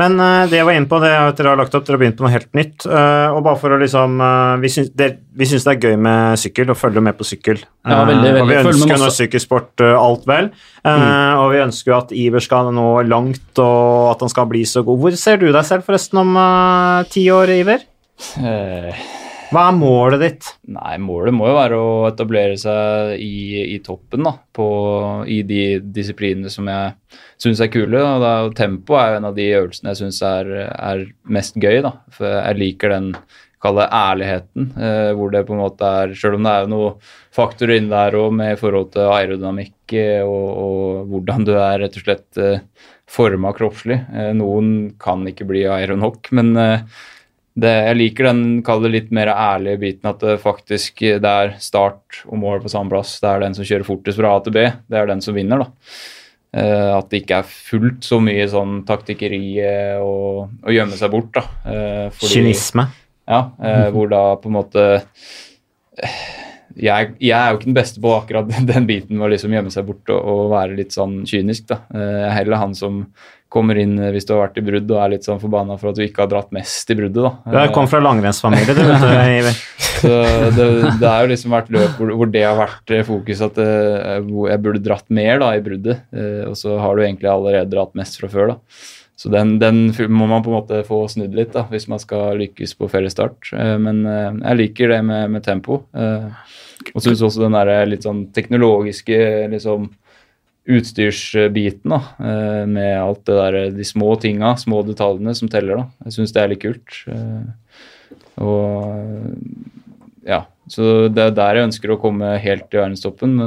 A: Men uh, det jeg var inne på, det er at dere har lagt opp, dere har begynt på noe helt nytt. Uh, og bare for å liksom uh, Vi syns det, det er gøy med sykkel, og følger med på sykkel.
D: Ja, veldig,
A: Eh, og vi
D: veldig.
A: Ønsker nå sykkelsport alt vel. Mm. Og vi ønsker jo at Iver skal nå langt, og at han skal bli så god. Hvor ser du deg selv forresten om ti år, Iver?
B: Eh,
A: Hva er målet ditt?
B: Nei, målet må jo være å etablere seg i, i toppen, da. På, I de disiplinene som jeg syns er kule. Og da, tempo er jo en av de øvelsene jeg syns er, er mest gøy, da. For jeg liker den kall ærligheten, eh, hvor det på en måte er Selv om det er noen faktorer inne der òg med forhold til aerodynamikk eh, og, og hvordan du er rett og slett eh, forma kroppslig. Eh, noen kan ikke bli aeronok, men eh, det, jeg liker den kall det litt mer ærlige biten, at det faktisk det er start og mål på samme plass. Det er den som kjører fortest fra A til B, det er den som vinner, da. Eh, at det ikke er fullt så mye sånn taktikkeri og, og gjemme seg bort, da. Eh, fordi-
A: Kynisme.
B: ja, eh, hvor da på en måte eh, jeg, jeg er jo ikke den beste på akkurat den biten med å liksom gjemme seg bort og, og være litt sånn kynisk. da. Eh, Jeg er heller han som kommer inn eh, hvis du har vært i brudd og er litt sånn forbanna for at du ikke har dratt mest i bruddet. da.
A: Du kom fra langrennsfamilie, du, vet du, Iver.
B: Så det, det er jo liksom vært løp hvor, hvor det har vært eh, fokus at eh, jeg burde dratt mer da i bruddet, og så har du egentlig allerede dratt mest fra før. da. Så den, den må man på en måte få snudd litt da, hvis man skal lykkes på fellesstart. Men jeg liker det med, med tempo. Og syns også den der litt sånn teknologiske liksom, utstyrsbiten da, eh, med alt det der, de små tinga, små detaljene som teller. da. Jeg syns det er litt kult. eh, Og ja, så det er der jeg ønsker å komme helt til verdenstoppen.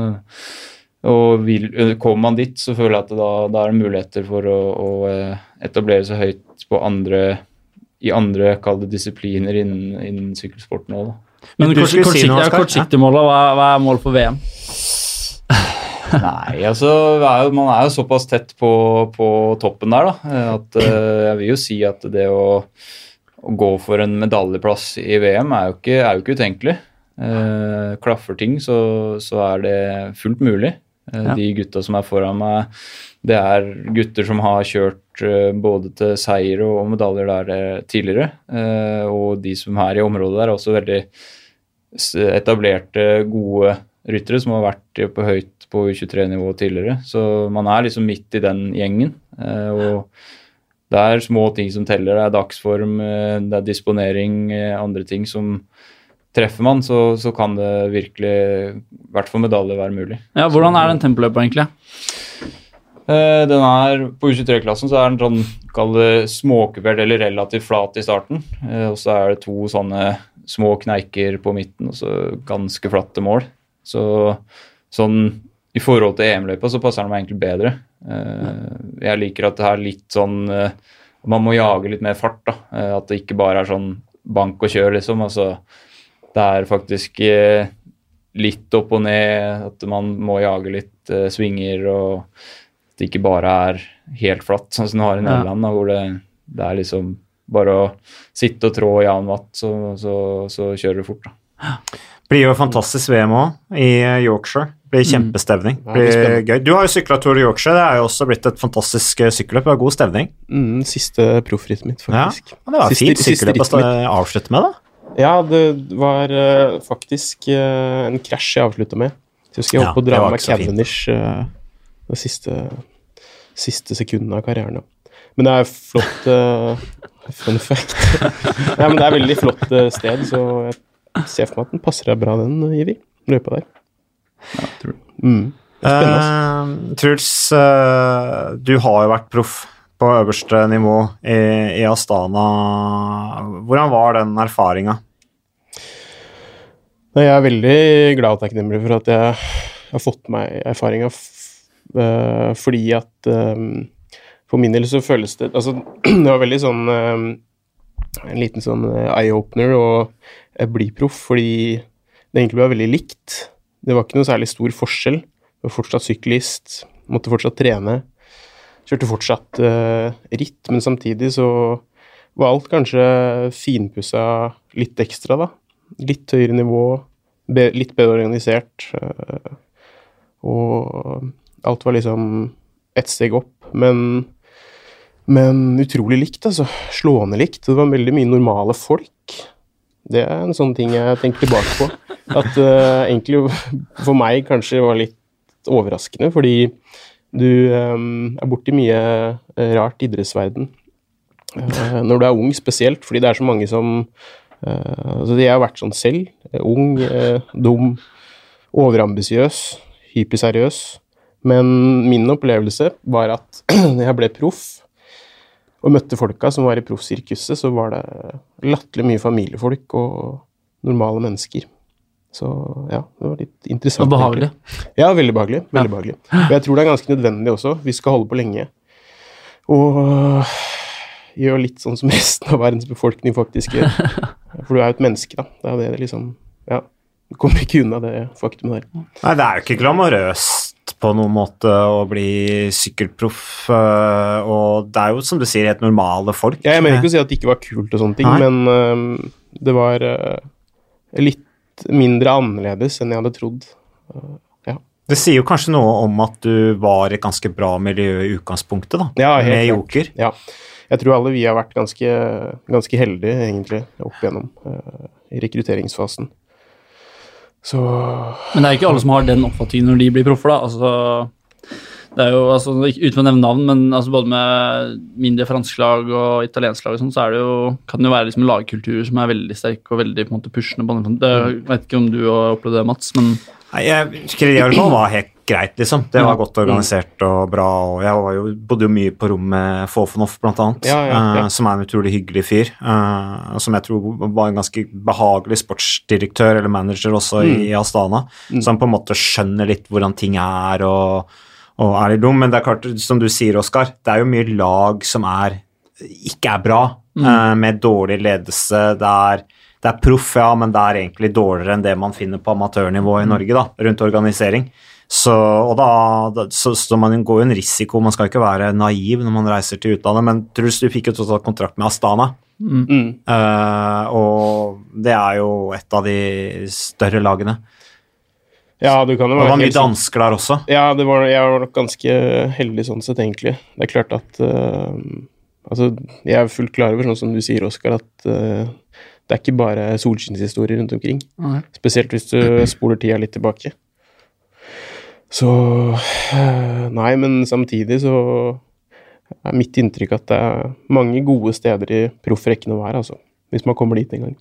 B: Og vil, kommer man dit, så føler jeg at da, da er det muligheter for å, å eh, etablere seg høyt på andre i andre kalde disipliner innen, innen sykkelsporten òg, da.
D: Men
A: kortsiktige si
D: kort,
A: kort,
D: kort, mål. Hva, hva er målet for VM?
B: Nei, altså er jo, man er jo såpass tett på, på toppen der, da. At eh, jeg vil jo si at det å, å gå for en medaljeplass i VM er jo ikke, er jo ikke utenkelig. Uh, klaffer ting, så, så er det fullt mulig. Uh,
D: Ja.
B: De gutta som er foran meg, det er gutter som har kjørt både til seier og medaljer der tidligere. Og de som er i området der, er også veldig etablerte, gode ryttere som har vært på høyt på U23-nivå tidligere. Så man er liksom midt i den gjengen. eh, og det er små ting som teller. Det er dagsform, eh, det er disponering, eh, andre ting som Treffer man, så, så kan det virkelig, i hvert fall medalje, være mulig.
D: Ja, Hvordan er den tempoløpa egentlig?
B: Den er, På U23-klassen så er den sånn kall det småkupert eller relativt flat i starten. Og så er det to sånne små kneiker på midten og så ganske flatte mål. Så sånn i forhold til EM-løypa så passer den meg egentlig bedre. Eh, Jeg liker at det er litt sånn eh, Man må jage litt mer fart. da, Eh, At det ikke bare er sånn bank og kjør, liksom. Altså, det er faktisk litt opp og ned, at man må jage litt svinger og at det ikke bare er helt flatt, sånn som du har i Nederland, da, hvor det, det er liksom bare å sitte og trå jevn vatt, så, så, så kjører du fort. da.
A: Blir jo fantastisk VM òg, i eh, Yorkshire. Blir kjempestevning.
C: Ja, blir
A: gøy. Du har jo sykla Tour Yorkshire, det er jo også blitt et fantastisk eh, sykkelløp. God stevning.
C: Mm, siste proffrittet mitt, faktisk.
A: Ja, det var
C: Siste-
A: fint sykkelløp å avslutte med, da.
C: Ja, det var uh, faktisk uh, en krasj jeg avslutta med. Jeg husker jeg holdt på å dra med. Cavendish uh, de siste, siste sekundene av karrieren. Men det er flott uh, Fun fact. ja, men det er veldig flott sted, så jeg ser for meg at den passer deg bra, den, Ivi. Løypa der.
B: Ja, tror du.
C: Mm.
A: Eh, Truls, eh, du har jo vært proff på øverste nivå i, i Astana. Hvordan var den erfaringa?
C: Jeg er veldig glad og takknemlig for at jeg har fått meg erfaringa, uh, fordi at um, For min del så føles det Altså, det var veldig sånn um, En liten sånn eye-opener uh, bli proff, fordi det egentlig var veldig likt. Det var ikke noe særlig stor forskjell. Jeg var fortsatt syklist, måtte fortsatt trene. Kjørte fortsatt uh, ritt, men samtidig så var alt kanskje finpussa litt ekstra, da litt høyere nivå, be, litt bedre organisert. Uh, og alt var liksom ett steg opp, men, men utrolig likt, altså. Slående likt. Det var veldig mye normale folk. Det er en sånn ting jeg tenker tilbake på. At uh, egentlig for meg kanskje var litt overraskende, fordi du um, er borti mye øh, rart idrettsverden. Uh, når du er ung spesielt, fordi det er så mange som uh, altså jeg har vært sånn selv. eh, Ung, uh, dum, overambisiøs, hyperseriøs. Men min opplevelse var at når jeg ble proff og møtte folka som var i proffsirkuset, så var det latterlig mye familiefolk og normale mennesker. Så ja, det var litt interessant.
D: Og behagelig.
C: egentlig. Ja, veldig behagelig. Veldig behagelig. Og jeg tror det er ganske nødvendig også. Vi skal holde på lenge. Og gjøre litt sånn som resten av verdens befolkning faktisk gjør. For du er jo et menneske, da. Det er det det liksom Ja. Du kommer ikke unna det faktumet der.
A: Nei, det er jo ikke glamorøst på noen måte å bli sykkelproff, øh, og det er jo som du sier, helt normale folk.
C: Ja, jeg mener ikke å si at det ikke var kult og sånne ting,
A: Nei.
C: men øhm, det var uh, litt mindre annerledes enn jeg hadde trodd. Uh, ja.
A: Det sier jo kanskje noe om at du var et ganske bra miljø i utgangspunktet, da,
C: Ja, helt
A: med. Joker.
C: ja. Jeg tror alle vi har vært ganske, ganske heldige, egentlig, opp igjennom uh, i rekrutteringsfasen. Så
D: Men det er ikke alle som har den oppfatningen når de blir proffer, da. Altså, det er jo, altså, Uten å nevne navn, men altså, både med mindre franske lag og italienske lag og sånn, så er det jo, kan det jo være liksom lagkulturer som er veldig sterke og veldig på en måte pushende. på den. Det, jeg vet ikke om du har opplevd det, Mats, men
A: Nei, jeg fall var helt greit, liksom. Det var godt organisert og bra, og jeg var jo, bodde jo mye på rom med Fofonoff, blant annet,
C: Ja, ja, ja.
A: Uh, som er en utrolig hyggelig fyr, Uh, som jeg tror var en ganske behagelig sportsdirektør eller manager også
C: Mm.
A: i Astana, som på en måte skjønner litt hvordan ting er og, og er litt dum, men det er klart, som du sier, Oskar, det er jo mye lag som er ikke er bra, eh, med dårlig ledelse. Det er, det er proff, ja, men det er egentlig dårligere enn det man finner på amatørnivå i Norge, da, rundt organisering. Så, og da, så, så man går jo en risiko, man skal ikke være naiv når man reiser til utlandet, men Truls, du fikk jo totalt kontrakt med Astana.
C: Mm.
A: Uh, og det er jo et av de større lagene.
C: Ja, du kan jo
A: være det var mye dansker der også.
C: Ja, det var, jeg var nok ganske heldig sånn sett, egentlig. Det er klart at uh, Altså, jeg er fullt klar over, sånn som du sier, Oskar, at uh, det er ikke bare solskinnshistorier rundt omkring.
D: Nei.
C: Spesielt hvis du spoler tida litt tilbake. Så eh, Nei, men samtidig så er mitt inntrykk at det er mange gode steder i proffrekken å være, altså. Hvis man kommer dit en gang.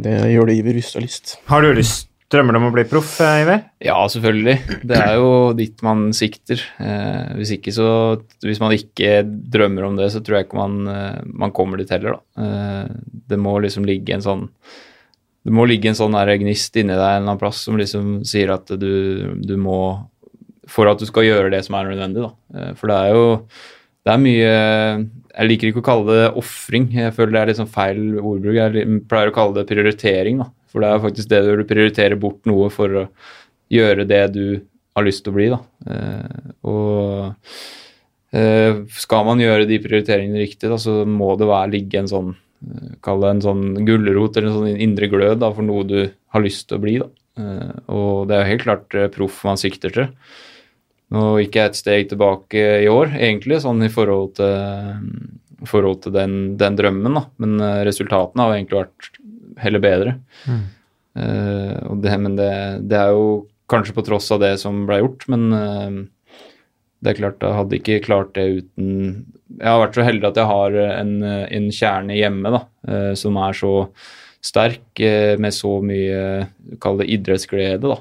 C: Det gjør det Iver lyst og lyst.
A: Har du lyst Drømmer du om å bli proff, eh, Iver?
B: Ja, selvfølgelig. Det er jo dit man sikter. Eh, hvis ikke så Hvis man ikke drømmer om det, så tror jeg ikke man, eh, man kommer dit heller, da. Eh, det må liksom ligge en sånn Det må ligge en sånn gnist inni deg en eller annen plass som liksom sier at du, du må For at du skal gjøre det som er nødvendig, da. Eh, for det er jo Det er mye Jeg liker ikke å kalle det ofring. Jeg føler det er litt sånn feil ordbruk. Jeg pleier å kalle det prioritering, da. For det er faktisk det du prioriterer bort noe for å gjøre det du har lyst til å bli, da. Eh, og eh, skal man gjøre de prioriteringene riktig, da, så må det være, ligge en sånn Kall det en sånn gulrot eller en sånn indre glød da, for noe du har lyst til å bli. Da. Og det er jo helt klart proff man sikter til. Nå gikk jeg et steg tilbake i år, egentlig, sånn i forhold til, forhold til den, den drømmen, da. Men eh, resultatene har egentlig vært heller bedre. Eh, og det, men det, det er jo kanskje på tross av det som ble gjort, men uh, det er klart jeg hadde ikke klart det uten Jeg har vært så heldig at jeg har en, en kjerne hjemme da, uh, som er så sterk, med så mye Kall det idrettsglede, da.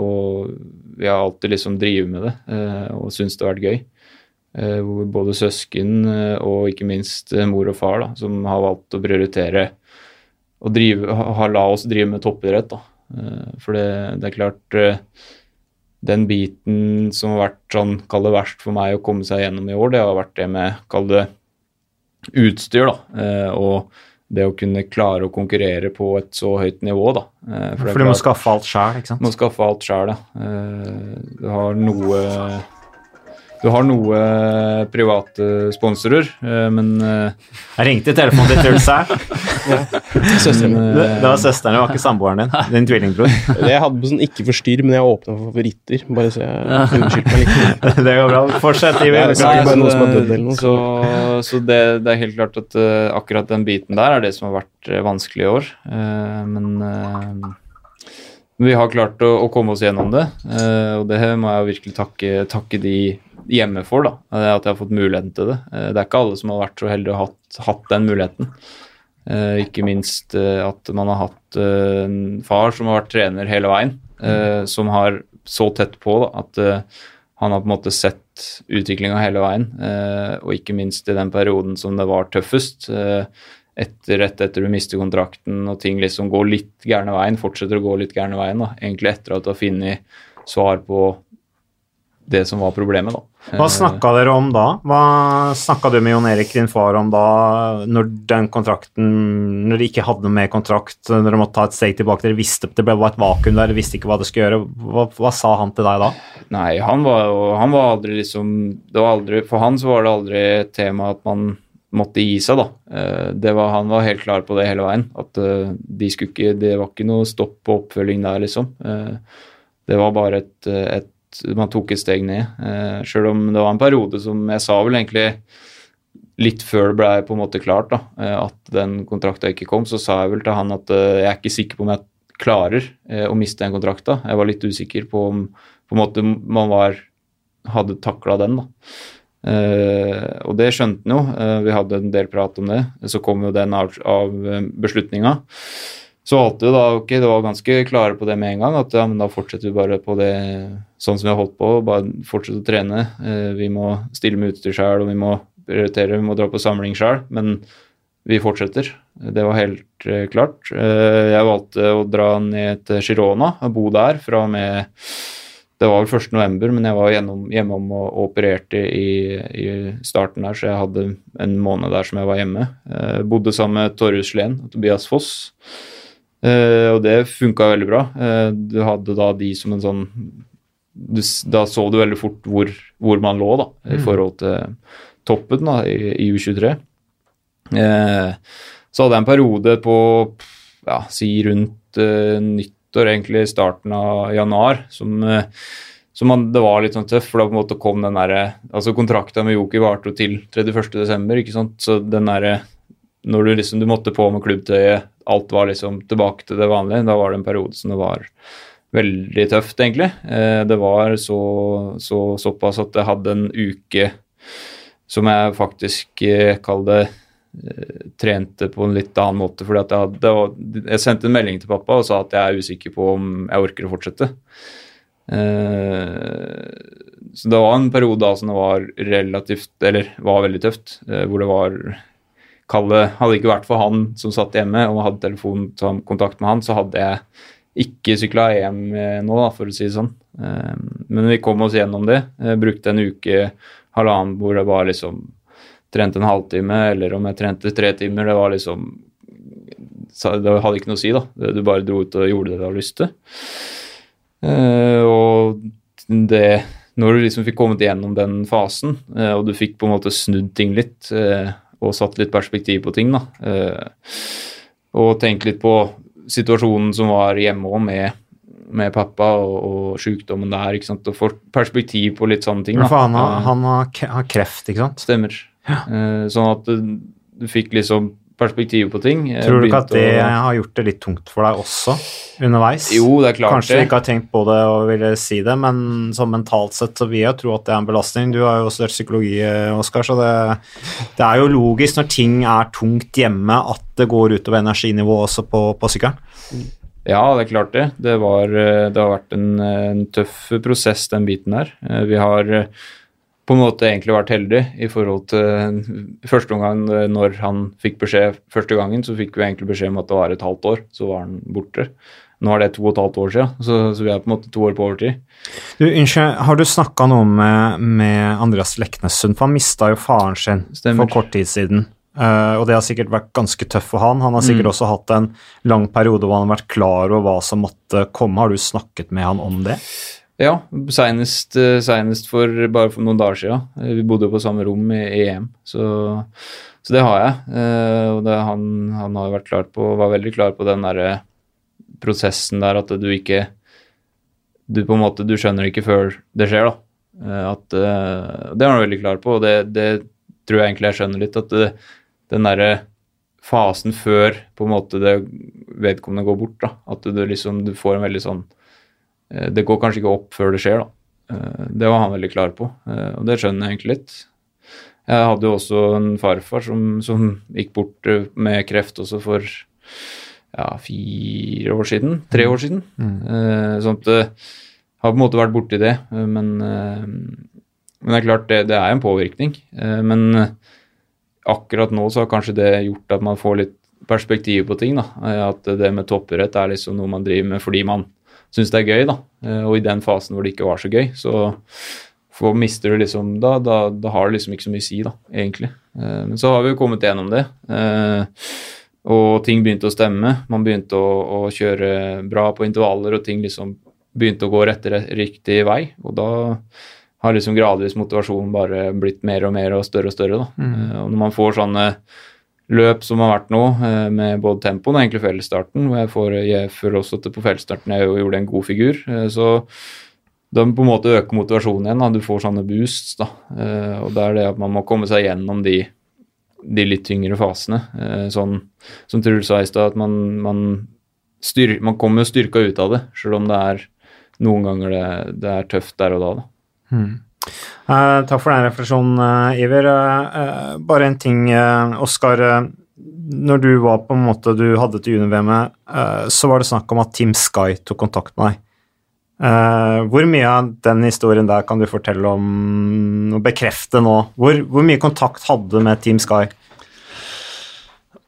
B: Og vi har alltid liksom drevet med det eh, og syntes det har vært gøy. Eh, hvor både søsken eh, og ikke minst mor og far da, som har valgt å prioritere og drive, ha, ha- la oss drive med toppidrett. da. For det, det er klart Den biten som har vært sånn, kall det verst for meg å komme seg gjennom i år, det har vært det med, kall det utstyr, da. Og det å kunne klare å konkurrere på et så høyt nivå, da. Eh, er
A: For du må skaffe alt sjøl, ikke sant?
B: må skaffe alt sjøl, ja. Eh, Du har noe Du har noe private sponsorer, eh, men eh,
A: Jeg ringte i telefonen til Truls her.
C: Søsteren min.
A: Det, det var søsteren, det var ikke samboeren din. Din tvillingbror.
C: Jeg hadde på sånn ikke forstyrr, men jeg åpna for favoritter, bare så jeg unnskyldte meg litt.
A: Det går bra. Fortsett, Iver.
C: Er
B: Så, så det, det er helt klart at eh, akkurat den biten der er det som har vært eh, vanskelig i år. Eh, men eh, vi har klart å, å komme oss gjennom det, eh, og det må jeg virkelig takke, takke de hjemme for, da, eh, at jeg har fått muligheten til det. Eh, det er ikke alle som har vært så heldige ha hatt, hatt den muligheten. Eh, ikke minst at man har hatt en far som har vært trener hele veien, eh, som har så tett på da, at han har på en måte sett utviklinga hele veien, og ikke minst i den perioden som det var tøffest. Etter, rett etter du mister kontrakten og ting liksom går litt gærne veien, fortsetter å gå litt gærne veien. da, Egentlig etter at du har funnet svar på det som var problemet. da.
A: Hva
B: Eh,
A: snakka dere om da? Hva snakka du med Jon Erik, din far, om da, når den kontrakten Når dere ikke hadde noe mer kontrakt, når dere måtte ta et steg tilbake, dere visste det ble bare et vakuum der, dere visste ikke hva dere skulle gjøre. Hva, hva sa han til deg da?
B: Nei, han var, jo- han var aldri liksom det var aldri, For han så var det aldri et tema at man måtte gi seg, da. Eh, Det var, han var helt klar på det hele veien. At eh, de skulle ikke, det var ikke noe stopp på oppfølging der, liksom. Det var bare et, et Man tok et steg ned. Eh, Sjøl om det var en periode som Jeg sa vel egentlig litt før det ble på en måte klart da, eh, at den kontrakta ikke kom, så sa jeg vel til han at eh, jeg er ikke sikker på om jeg klarer eh, å miste den kontrakta. Jeg var litt usikker på om på en måte man var, hadde takla den. da. Uh, og det skjønte han jo. Uh, vi hadde en del prat om det. Så kom jo den av, av beslutninga. Så valgte vi da, ok, det var ganske klare på det med en gang, at ja, men da fortsetter vi bare på det sånn som vi har holdt på. Bare fortsette å trene. Eh, vi må stille med utstyr sjøl, og vi må prioritere, vi må dra på samling sjøl. Men vi fortsetter. Det var helt eh, klart. Eh, jeg valgte å dra ned til Girona og bo der fra og med det var vel 1. november, men jeg var hjemom og, opererte i, i starten der, så jeg hadde en måned der som jeg var hjemme. Eh, bodde sammen med Torjus Len og Tobias Foss, og det funka veldig bra. Du hadde da de som en sånn du, Da så du veldig fort hvor, hvor man lå, da, i forhold til toppen da, i, i U23. Eh, så hadde jeg en periode på ja, si rundt eh, nyttår, egentlig starten av januar, som, eh, som man, det var litt sånn tøff, for da på en måte kom den derre Altså kontrakta med Joki varte jo til 31.12., ikke sant, så den derre når du liksom du måtte på med klubbtøyet, alt var liksom tilbake til det vanlige, da var det en periode som det var veldig tøft, egentlig. Eh, det var så, så, såpass at jeg hadde en uke som jeg faktisk kall kaller det eh, trente på en litt annen måte. fordi at jeg, hadde, jeg sendte en melding til pappa og sa at jeg er usikker på om jeg orker å fortsette. Så det var en periode da som det var relativt, eller var veldig tøft, hvor det var Kalle, Hadde ikke vært for han som satt hjemme og hadde telefonkontakt med han, så hadde jeg ikke sykla EM nå, da, for å si det sånn. Men vi kom oss gjennom det. Jeg brukte en uke halvannen hvor jeg bare liksom trente en halvtime, eller om jeg trente tre timer. Det var liksom Det hadde ikke noe å si, da. Du bare dro ut og gjorde det du hadde lyst til. Og det Når du liksom fikk kommet gjennom den fasen, og du fikk på en måte snudd ting litt, og satt litt perspektiv på ting, da, og tenkt litt på situasjonen som var hjemme òg, med med pappa og, og sykdommen der. ikke sant, Og får perspektiv på litt sånne ting.
A: Da. For han har, han har, kreft, ikke sant?
B: Stemmer. Ja. Uh, sånn at du, du, fikk liksom perspektiv på ting.
A: Tror du ikke at det å... har gjort det litt tungt for deg også underveis?
B: Jo, det er klart
A: Kanskje du ikke har tenkt på det og ville si det, men sånn mentalt sett så vil jeg tro at det er en belastning. Du har jo studert psykologi, Oskar, så det, det, er jo logisk når ting er tungt hjemme at det går utover energinivået også på, på sykkelen.
B: Ja, det er klart det. Det, var, eh, det har vært en, en, tøff prosess, den biten der. Eh, vi har eh, på en måte egentlig vært heldig i forhold til første omgang når han fikk beskjed første gangen, så fikk vi egentlig beskjed om at det var et halvt år, så var han borte. Nå er det to og et halvt år siden, så, så vi er på en måte to år på overtid.
A: Du, Unnskyld, har du snakka noe med, med Andreas Leknessund? For han mista jo faren sin Stemmer. for kort tid siden. Uh, og det har sikkert vært ganske tøft for han. Han har sikkert mm. også hatt en lang periode hvor han har vært klar over hva som måtte komme. Har du snakket med han om det?
B: Ja, senest, uh, senest for bare for noen dager siden. Uh, vi bodde jo på samme rom i EM, så, så det har jeg. og det, han, han, har vært klar på, var veldig klar på den der prosessen der at du ikke Du på en måte, du skjønner ikke før det skjer, da. At, det er han veldig klar på, og det, det tror jeg egentlig jeg skjønner litt. at det, den derre fasen før på en måte det vedkommende går bort. da, At du liksom du får en veldig sånn eh, Det går kanskje ikke opp før det skjer, da. Eh, det var han veldig klar på, eh, og det skjønner jeg egentlig litt. Jeg hadde jo også en farfar som, som gikk bort med kreft også for ja, fire år siden. Tre år siden. Mm. Sånn at jeg har på en måte vært borti det, men, men det er klart, det, det er en påvirkning. Men akkurat nå så har kanskje det gjort at man får litt perspektiv på ting. da, At det med toppidrett er liksom noe man driver med fordi man syns det er gøy. da, Og i den fasen hvor det ikke var så gøy, så mister du liksom da, da, da, har det liksom ikke så mye å si, da, egentlig. Eh, men så har vi jo kommet gjennom det. Eh, og ting begynte å stemme. Man begynte å, å kjøre bra på intervaller, og ting liksom begynte å gå rette, riktig vei. Og da har liksom gradvis motivasjonen bare blitt mer og mer og større og større. Da. Mm. Og når man får sånne løp som har vært nå, uh, med både tempoen og egentlig fellesstarten, hvor jeg, får, jeg føler også at på fellesstarten jeg gjorde en god figur, uh, så da på en måte øker motivasjonen igjen. Da. Du får sånne boosts. Da. og det er det at man må komme seg gjennom de, de litt tyngre fasene. sånn som Truls sa i stad, at man, man, styr, man kommer styrka ut av det, selv om det er noen ganger det, det er tøft der og da. da.
A: Mm. Uh, takk for den refleksjonen, uh, Iver. Uh, bare en ting, Oskar. når du var på en måte du hadde til junior-VM, så var det snakk om at Team Sky tok kontakt med deg. hvor mye av den historien der kan du fortelle om og bekrefte nå? Hvor, hvor mye kontakt hadde du med Team Sky?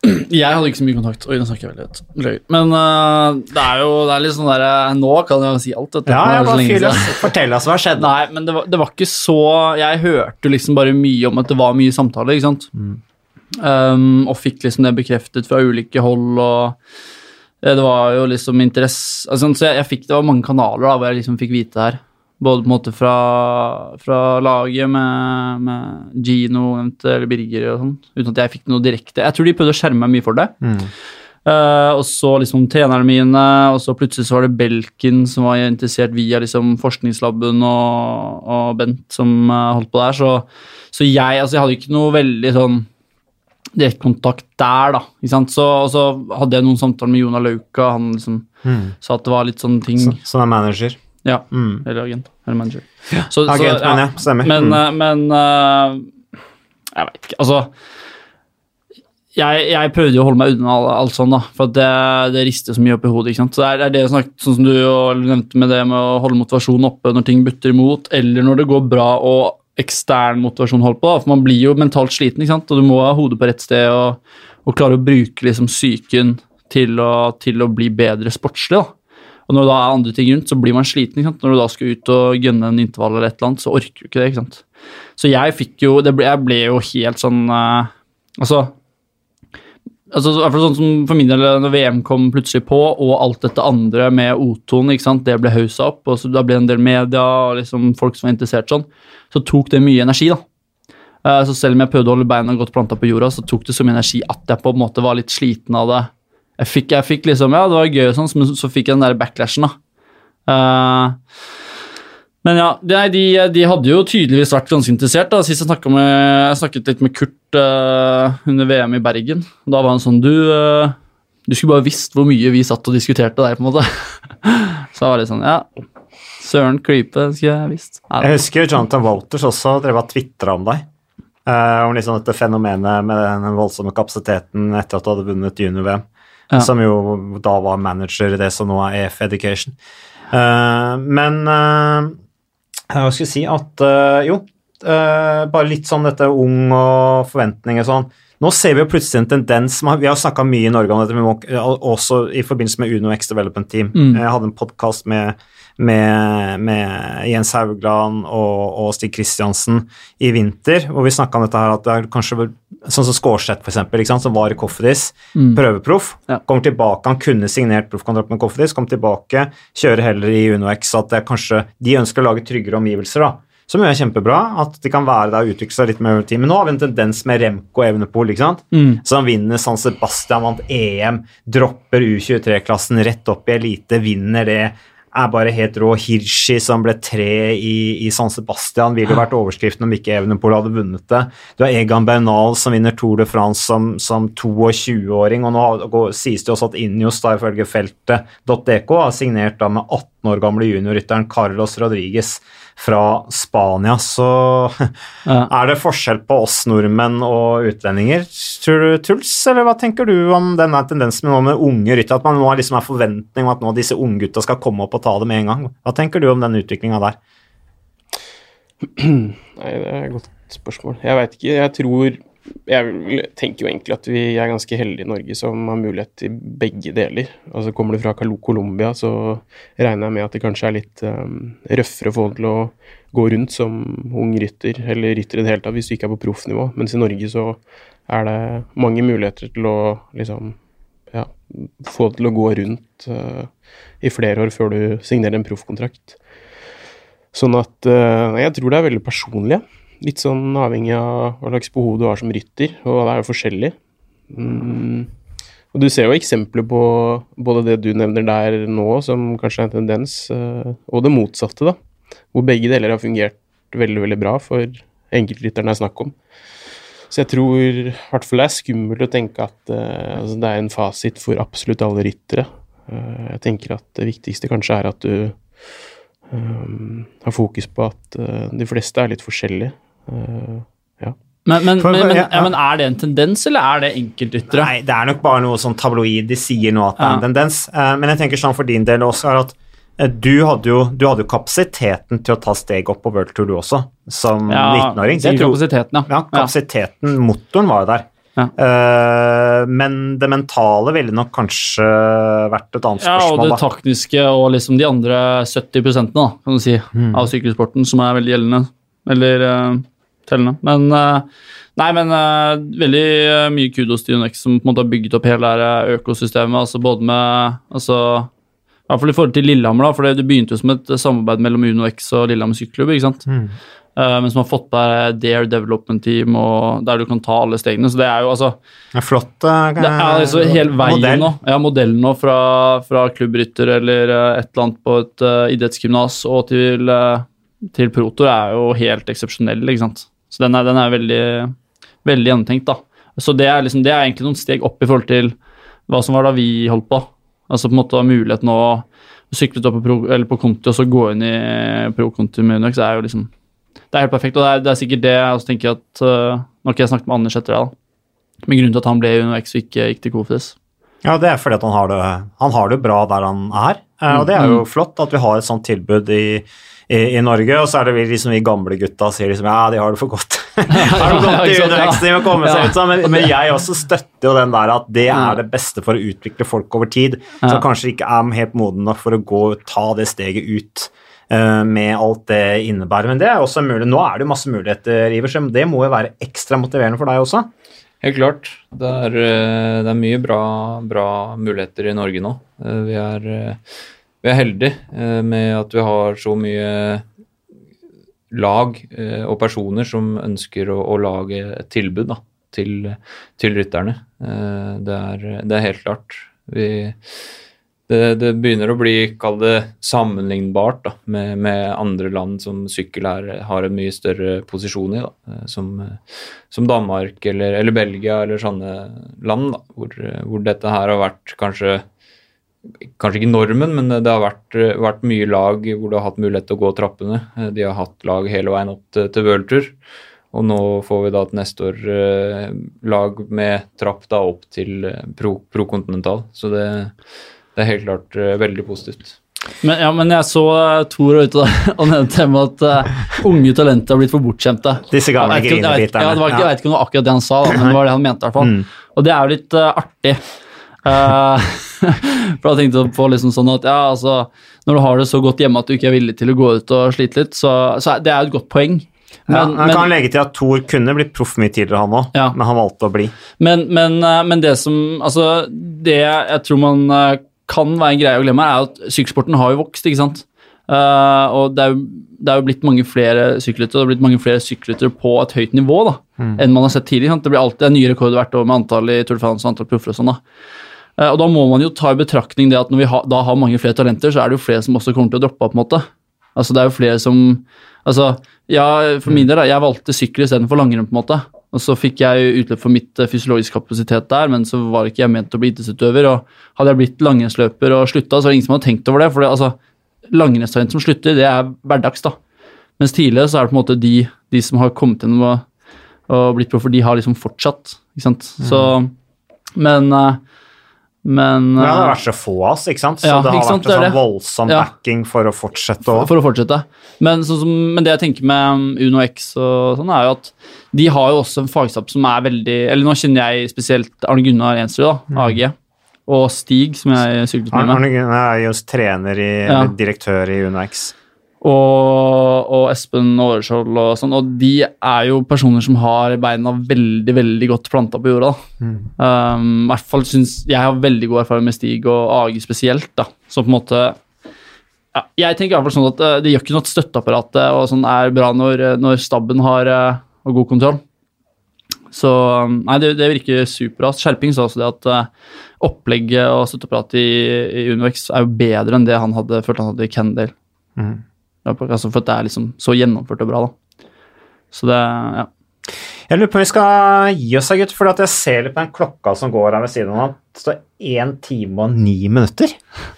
D: Jeg hadde ikke så mye kontakt. Oi, nå snakker jeg veldig høyt. Men uh, det er jo det er litt sånn der uh, Nå kan jeg si alt.
A: Dette, ja, jeg bare fyr oss. Fortell oss hva skjedde.
D: Nei, men det var, det var, ikke så Jeg hørte liksom bare mye om at det var mye samtaler, ikke sant. Mm. Um, og fikk liksom det bekreftet fra ulike hold og det var jo liksom interesse altså, Så jeg, jeg, fikk Det var mange kanaler da hvor jeg liksom fikk vite det her. Både på en måte fra, fra laget med, med Gino nevnte, eller Birger og sånn, uten at jeg fikk noe direkte. Jeg tror de prøvde å skjerme meg mye for det.
A: Mm.
D: Uh, og så liksom trenerne mine, og så plutselig så var det Belkin som var interessert via liksom forskningslaben og, og Bent som uh, holdt på der. Så, så jeg, altså jeg hadde ikke noe veldig sånn direkte kontakt der, da. Ikke sant? Så, og så hadde jeg noen samtaler med Jona Lauka, han liksom
A: Mm.
D: sa at det var litt sånne ting
A: Så, som er manager.
D: Ja,
A: Mm.
D: eller agent. Eller manager. Ja. så,
A: Agent,
D: ja.
A: men ja, stemmer.
D: Men,
A: Mm.
D: eh, men uh, Jeg veit ikke. Altså jeg, jeg prøvde å holde meg unna alt, sånn, da, for det, det rister så mye opp i hodet. ikke sant? Så det er, det snakket, sånn som du jo nevnte med det med å holde motivasjonen oppe når ting butter imot, eller når det går bra og ekstern motivasjon holder på. da, For man blir jo mentalt sliten, ikke sant? og du må ha hodet på rett sted og, og klare å bruke liksom psyken til å, til å bli bedre sportslig. da. Og når det er andre ting rundt, så blir man sliten. Når du da skal ut og gønne en intervall eller et eller annet, så orker du ikke det. ikke sant? Så jeg fikk jo ble, Jeg ble jo helt sånn uh, Altså altså, sånn som For min del, når VM kom plutselig på, og alt dette andre med O2-en, ikke sant, det ble haussa opp, og så da ble det en del media og liksom folk som var interessert sånn, så tok det mye energi, da. Uh, Så selv om jeg prøvde å holde beina godt planta på jorda, så tok det så mye energi at jeg på en måte var litt sliten av det. Jeg fikk, jeg fikk liksom, ja, det var gøy sånn, men så, fikk jeg den der backlashen, da. Uh, men ja, de, de, de hadde jo tydeligvis vært ganske interessert. da. Sist jeg snakket, med, jeg snakket litt med Kurt uh, under VM i Bergen. Da var han sånn Du, uh, du skulle bare visst hvor mye vi satt og diskuterte der, på en måte. Så da var det sånn Ja, søren klype, skulle jeg visst.
A: Jeg husker Jonathan Walters også drev og tvitra om deg. Uh, om liksom dette fenomenet med den voldsomme kapasiteten etter at du hadde vunnet junior-VM.
D: Ja.
A: Som jo da var manager i det som nå er EF Education. Uh, men uh, jeg skulle si at uh, Jo, bare litt sånn dette ung og forventninger sånn. Nå ser vi jo plutselig en tendens Vi har snakka mye i Norge om dette, men også i forbindelse med Uno X Development Team.
D: Mm.
A: Jeg hadde en podkast med, med, med Jens Haugland og, og Stig Kristiansen i vinter, hvor vi snakka om dette her at det er kanskje sånn som ikke sant, som var i Coffedis,
D: Mm.
A: prøveproff,
D: Ja.
A: kommer tilbake, han kunne signert proffkontrakt med Coffedis, kommer tilbake, kjører heller i Uno X, at det kanskje de ønsker å lage tryggere omgivelser, da. Som er kjempebra, at de kan være der og utvikle seg litt mer over tid. Men nå har vi en tendens med Remco Evenepool, ikke sant?
D: Mm.
A: Så han vinner San Sebastian, vant EM, dropper U23-klassen rett opp i elite, vinner det. Er bare helt rå. Hirschi som ble tre i, i San Sebastian, ville jo vært overskriften om ikke Evenepool hadde vunnet det. Du har Egan Bernal som vinner Tour de France som, som 22-åring, og nå sies det også at Injos, da ifølge feltet.dk, har signert da med 18 år gamle juniorrytteren Carlos Rodriguez fra Spania. Så
D: Ja.
A: er det forskjell på oss nordmenn og utlendinger, tror du, Truls? Eller hva tenker du om denne tendensen med, nå med unge ryttere? At man nå har liksom en forventning om at nå disse unggutta skal komme opp og ta det med en gang. Hva tenker du om den utviklinga der?
C: Nei, det er et godt spørsmål. Jeg veit ikke. Jeg tror Jeg tenker jo egentlig at vi er ganske heldige i Norge som har mulighet til begge deler. Altså Kommer du fra Colo- Colombia, så regner jeg med at det kanskje er litt um, røffere å få til å gå rundt som ung rytter, eller rytter i det hele tatt, hvis du ikke er på proffnivå. Mens i Norge så er det mange muligheter til å liksom ja, få det til å gå rundt uh, i flere år før du signerer en proffkontrakt. Sånn at uh, jeg tror det er veldig personlig. ja. Litt sånn avhengig av hva slags behov du har som rytter, og det er jo forskjellig. Mm. Og du ser jo eksempler på både det du nevner der nå, som kanskje er en tendens, eh, og det motsatte, da. Hvor begge deler har fungert veldig, veldig bra for enkeltrytterne det er snakk om. Så jeg tror i hvert fall det er skummelt å tenke at uh, altså det er en fasit for absolutt alle ryttere. Uh, jeg tenker at det viktigste kanskje er at du um, har fokus på at uh, de fleste er litt forskjellige. Eh, ja.
D: Men, men,
A: For-
D: men, men,
A: ja,
D: ja, men er det en tendens, eller er det enkeltytre?
A: Nei, det er nok bare noe sånn tabloid. De sier nå at det er en tendens. Eh, Men jeg tenker sånn for din del, Oskar, at eh, du hadde, jo, du hadde jo kapasiteten til å ta steg opp på World Tour, du også, som 19-åring. Ja,
D: det kapasiteten, ja.
A: Kapasiteten, motoren var jo der.
D: Ja.
A: Eh, men det mentale ville nok kanskje vært et annet spørsmål.
D: Ja, og det
A: da.
D: taktiske og liksom de andre 70 da, kan du si,
A: Mm.
D: av sykkelsporten som er veldig gjeldende. Eller tellende. Men eh, Nei, men eh, veldig eh, mye kudos til Unex som på en måte har bygget opp hele det økosystemet. altså Både med altså I hvert fall i forhold til Lillehammer, da, for det, begynte jo som et samarbeid mellom UnoX og Lillehammer sykkelklubb. ikke sant?
A: Mm.
D: Uh, men som har fått der deg Dare Development Team, og der du kan ta alle stegene. Så det er jo altså
A: Det er flott
D: Det er altså hele veien
A: modell.
D: nå. Ja, modellen nå fra, fra klubbrytter eller et eller annet på et idrettsgymnas og til, til protor er jo helt eksepsjonell, ikke sant. Så den er, den er veldig, veldig gjennomtenkt, da. Så det er, liksom, det er egentlig noen steg opp i forhold til hva som var da vi holdt på. Altså på en måte å ha mulighet nå å sykle opp på, pro, på Conti og så gå inn i pro-Conti med Unox, er jo liksom Det er helt perfekt, og det er, det er sikkert det jeg også tenker at uh, Nå har ikke jeg snakket med Anders etter det, da. Men grunnen til at han ble i UnoX og ikke gikk til Kofis.
A: Ja, det er fordi at han har det, han har det bra der han er. Eh, Og det er jo
D: Mm.
A: flott at vi har et sånt tilbud i, i, i Norge. Og så er det vi, liksom vi gamle gutta sier liksom ja, de har det for godt. har det godt i underveksten. De må komme seg ut. Men, men jeg også støtter jo den der at det er det beste for å utvikle folk over tid. Som kanskje ikke er helt moden nok for å gå ta det steget ut. eh, med alt det innebærer. Men det er også mulig. Nå er det jo masse muligheter, Iversen. det må jo være ekstra motiverende for deg også.
B: Helt klart. Det er, eh, det er mye bra, bra muligheter i Norge nå. Eh, Vi er, eh, vi er heldige med at vi har så mye lag og personer som ønsker å, å lage et tilbud da, til, til rytterne. Det er, det er helt klart. Vi, det, det begynner å bli, kall det, sammenlignbart da, med, med andre land som sykkel er, har en mye større posisjon i, da, eh, som, som Danmark eller, eller Belgia eller sånne land, da, hvor, hvor dette her har vært kanskje Kanskje ikke normen, men det har vært, vært mye lag hvor du har hatt mulighet til å gå trappene. Eh, De har hatt lag hele veien opp til, til Worldtur. Og nå får vi da et neste år eh, lag med trapp da opp til pro, pro. Så det, det er helt klart eh, veldig positivt.
D: Men, ja, men jeg så uh, Tor ute og nevnte med at uh, unge talenter har blitt for bortskjemte.
A: Disse gamle grinebiterne.
D: Ja, det var ikke, Jeg vet ikke om det var akkurat det han sa, da, men det var det han mente. i hvert fall.
A: Mm.
D: Og det er jo litt uh, artig. Uh, for da tenkte jeg på liksom sånn at ja, altså, når du har det så godt hjemme at du ikke er villig til å gå ut og slite litt, så, så det er jo et godt poeng.
A: Ja,
D: jeg
A: man kan
D: men,
A: legge til at Thor kunne blitt proff mye tidligere, han òg,
D: Ja.
A: men han valgte å bli.
D: men, men, eh, men det som Altså, det jeg tror man eh, kan være en greie å glemme, er at sykkelsporten har jo vokst, ikke sant. Uh, og det er, jo, det er jo blitt mange flere sykkelryttere, og det er blitt mange flere sykkelryttere på et høyt nivå da, enn man har sett tidligere. Sant? Det blir alltid en nye rekorder hvert år med antall i Tour de France og antall proffer og sånn. da. Uh, Og da må man jo ta i betraktning det at når vi ha, da har mange flere talenter, så er det jo flere som også kommer til å droppe av, på en måte. Altså det er jo flere som Altså, ja, for min del, da, jeg valgte sykkel istedenfor langrenn, på en måte. Og så fikk jeg utløp for mitt eh, fysiologiske kapasitet der, men så var ikke jeg ment å bli idrettsutøver. Og hadde jeg blitt langrennsløper og slutta, så var det ingen som hadde tenkt over det. For det, altså, langrennstalent som slutter, det er hverdags, da. Mens tidligere så er det på en måte de, de som har kommet gjennom og, og blitt proffer, de har liksom fortsatt, ikke sant. Så Men eh, Men
A: Men det har
D: eh,
A: vært så få av oss, ikke sant? Så
D: Ja,
A: det har
D: sant,
A: vært en sånn voldsom
D: Ja.
A: backing for å fortsette Også.
D: for å fortsette. Men, så, som, men det jeg tenker med Uno X og sånn, er jo at de har jo også en fagstab som er veldig Eller nå kjenner jeg spesielt Arne Gunnar Ensrud, da, AG, og Stig, som jeg syklet med.
A: Arne Gunnar er jo trener i,
D: Ja.
A: direktør i UnoX.
D: Og, og Espen Aareskjold og sånn, og de er jo personer som har beina veldig, veldig godt planta på jorda. da. Um, i hvert fall synes Jeg har veldig god erfaring med Stig og Age spesielt, da. Så på en måte ja, Jeg tenker i hvert fall sånn at uh, det gjør ikke noe at støtteapparatet og sånn er bra når, eh, når staben har, uh, god kontroll. Så um, nei, det, det virker superast. Skjerping sa også det at uh, opplegget og støtteapparatet i, i Univex er jo bedre enn det han hadde følt han hadde i Kendale.
A: Mhm.
D: Ja, på- Altså for at det er liksom så gjennomført og bra, da. Så det Ja.
A: Jeg lurer på om vi skal gi oss, gutt, for jeg ser litt på den klokka som går her ved siden av. Det står én time og ni minutter.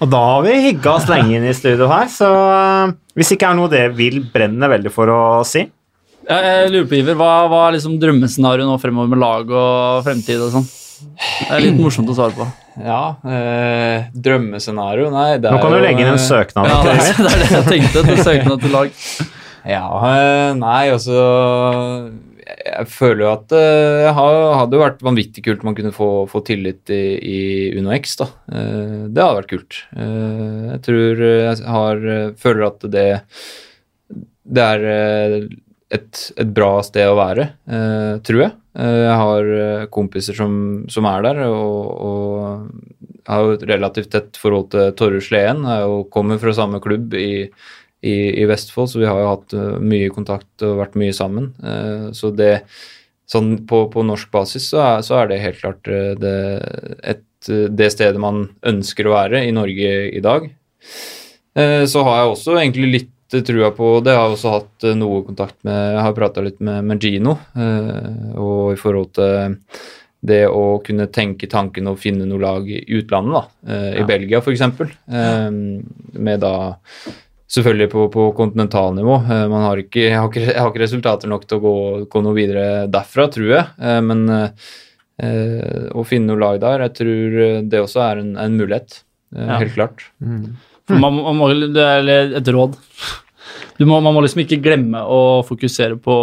A: Og da har vi hygga oss lenge inn i studio her, så øh, hvis ikke er noe det vil brenne veldig for å si.
D: Jeg lurer på, Iver, hva, hva er liksom drømmescenarioet nå fremover med lag og fremtid og sånn? Det er litt morsomt å svare på.
B: Ja, eh, drømmescenario Nei, det er
A: Nå kan du legge inn en
B: eh,
A: søknad.
D: Ja, det, er, det er det jeg tenkte. En søknad til lag.
B: Ja, eh, nei, altså Jeg føler jo at det hadde jo vært vanvittig kult om man kunne få, få tillit i, i Uno X. da. Eh, Det hadde vært kult. Eh, Jeg tror jeg har, føler at det, det er eh, et, et bra sted å være, eh, tror jeg. Eh, Jeg har eh, kompiser som, som er der, og, og har jo et relativt tett forhold til Torre Sleen. er Kommer fra samme klubb i, i, i Vestfold, så vi har jo hatt eh, mye kontakt og vært mye sammen. Eh, så det sånn på, på norsk basis så er, så er det helt klart det, et, det stedet man ønsker å være i Norge i dag. Eh, Så har jeg også egentlig litt trua på det. Jeg har også hatt eh, noe kontakt med Jeg har prata litt med, med Gino, eh, og i forhold til det å kunne tenke tanken å finne noe lag i utlandet, da. eh, I
D: Ja.
B: Belgia f.eks. Eh, med da Selvfølgelig på, på kontinentalnivå. Eh, man har ikke, jeg, har ikke, jeg har ikke resultater nok til å gå, gå noe videre derfra, tror jeg. Eh, men eh, å finne noe lag der, jeg tror det også er en, en mulighet. Eh,
D: Ja.
B: Helt klart.
D: For Man, man må, det er et råd. Du må, man må liksom ikke glemme å fokusere på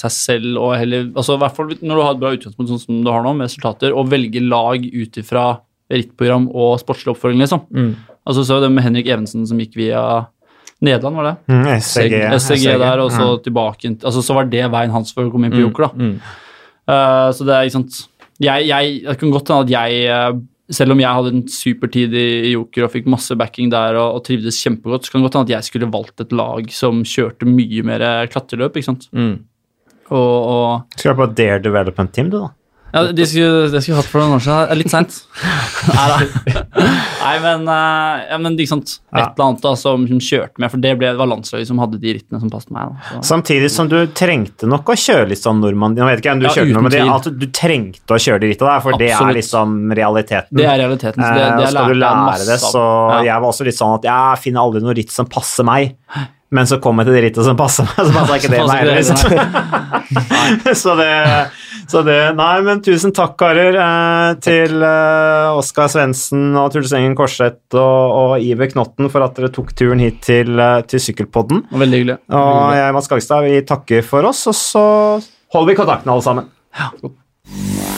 D: seg selv og heller altså i hvert fall Når du har et bra utgangspunkt sånn som du har nå, med resultater, og velge lag ut ifra rittprogram og sportslig oppfølging, liksom.
B: Mm.
D: Altså Så det med Henrik Evensen som gikk via Nederland, var det?
A: Mm, SCG.
D: SCG der, og så
A: Mm.
D: tilbake Altså Så var det veien hans for å komme inn på Joker, da.
B: Mm.
D: uh, så det er ikke sant jeg, jeg, Det kan godt hende at jeg, eh, selv om jeg hadde en super tid i, i Joker og fikk masse backing der og, og trivdes kjempegodt, så kan det godt hende at jeg skulle valgt et lag som kjørte mye mer klatreløp. ikke sant?
B: Mm.
D: Og, og
A: Skal du på Dare Development Team, du, da?
D: Ja, De skulle, det skulle hatt for noen år siden. Det er litt seint. Nei da. Nei, men, eh, ja, men ikke sant? et
A: Ja.
D: eller annet da som, som kjørte med, for det, ble, det var landslaget som hadde de rittene som passet meg. Da. Så.
A: Samtidig som du trengte nok å kjøre litt sånn Normandie Jeg vet ikke om du
D: Ja,
A: kjørte Normandie, at du trengte å kjøre de rittene der, for det er liksom realiteten.
D: Det er realiteten. Så det,
A: Eh,
D: det er
A: skal du lære det, så
D: Ja.
A: jeg var også litt sånn at jeg finner aldri noe ritt som passer meg. Men så kom jeg til det rittet som passa meg, så passa ikke det meg heller. liksom. så, det, så det Nei, men tusen takk, karer, eh, til eh, Oskar Svendsen og Truls Engen Korseth og, og Iver Knotten for at dere tok turen hit til, eh, til Sykkelpodden.
D: Veldig hyggelig.
A: Og jeg, Mats Gagstad, vi takker for oss, og så holder vi kontakten alle sammen.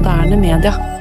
E: Moderne media.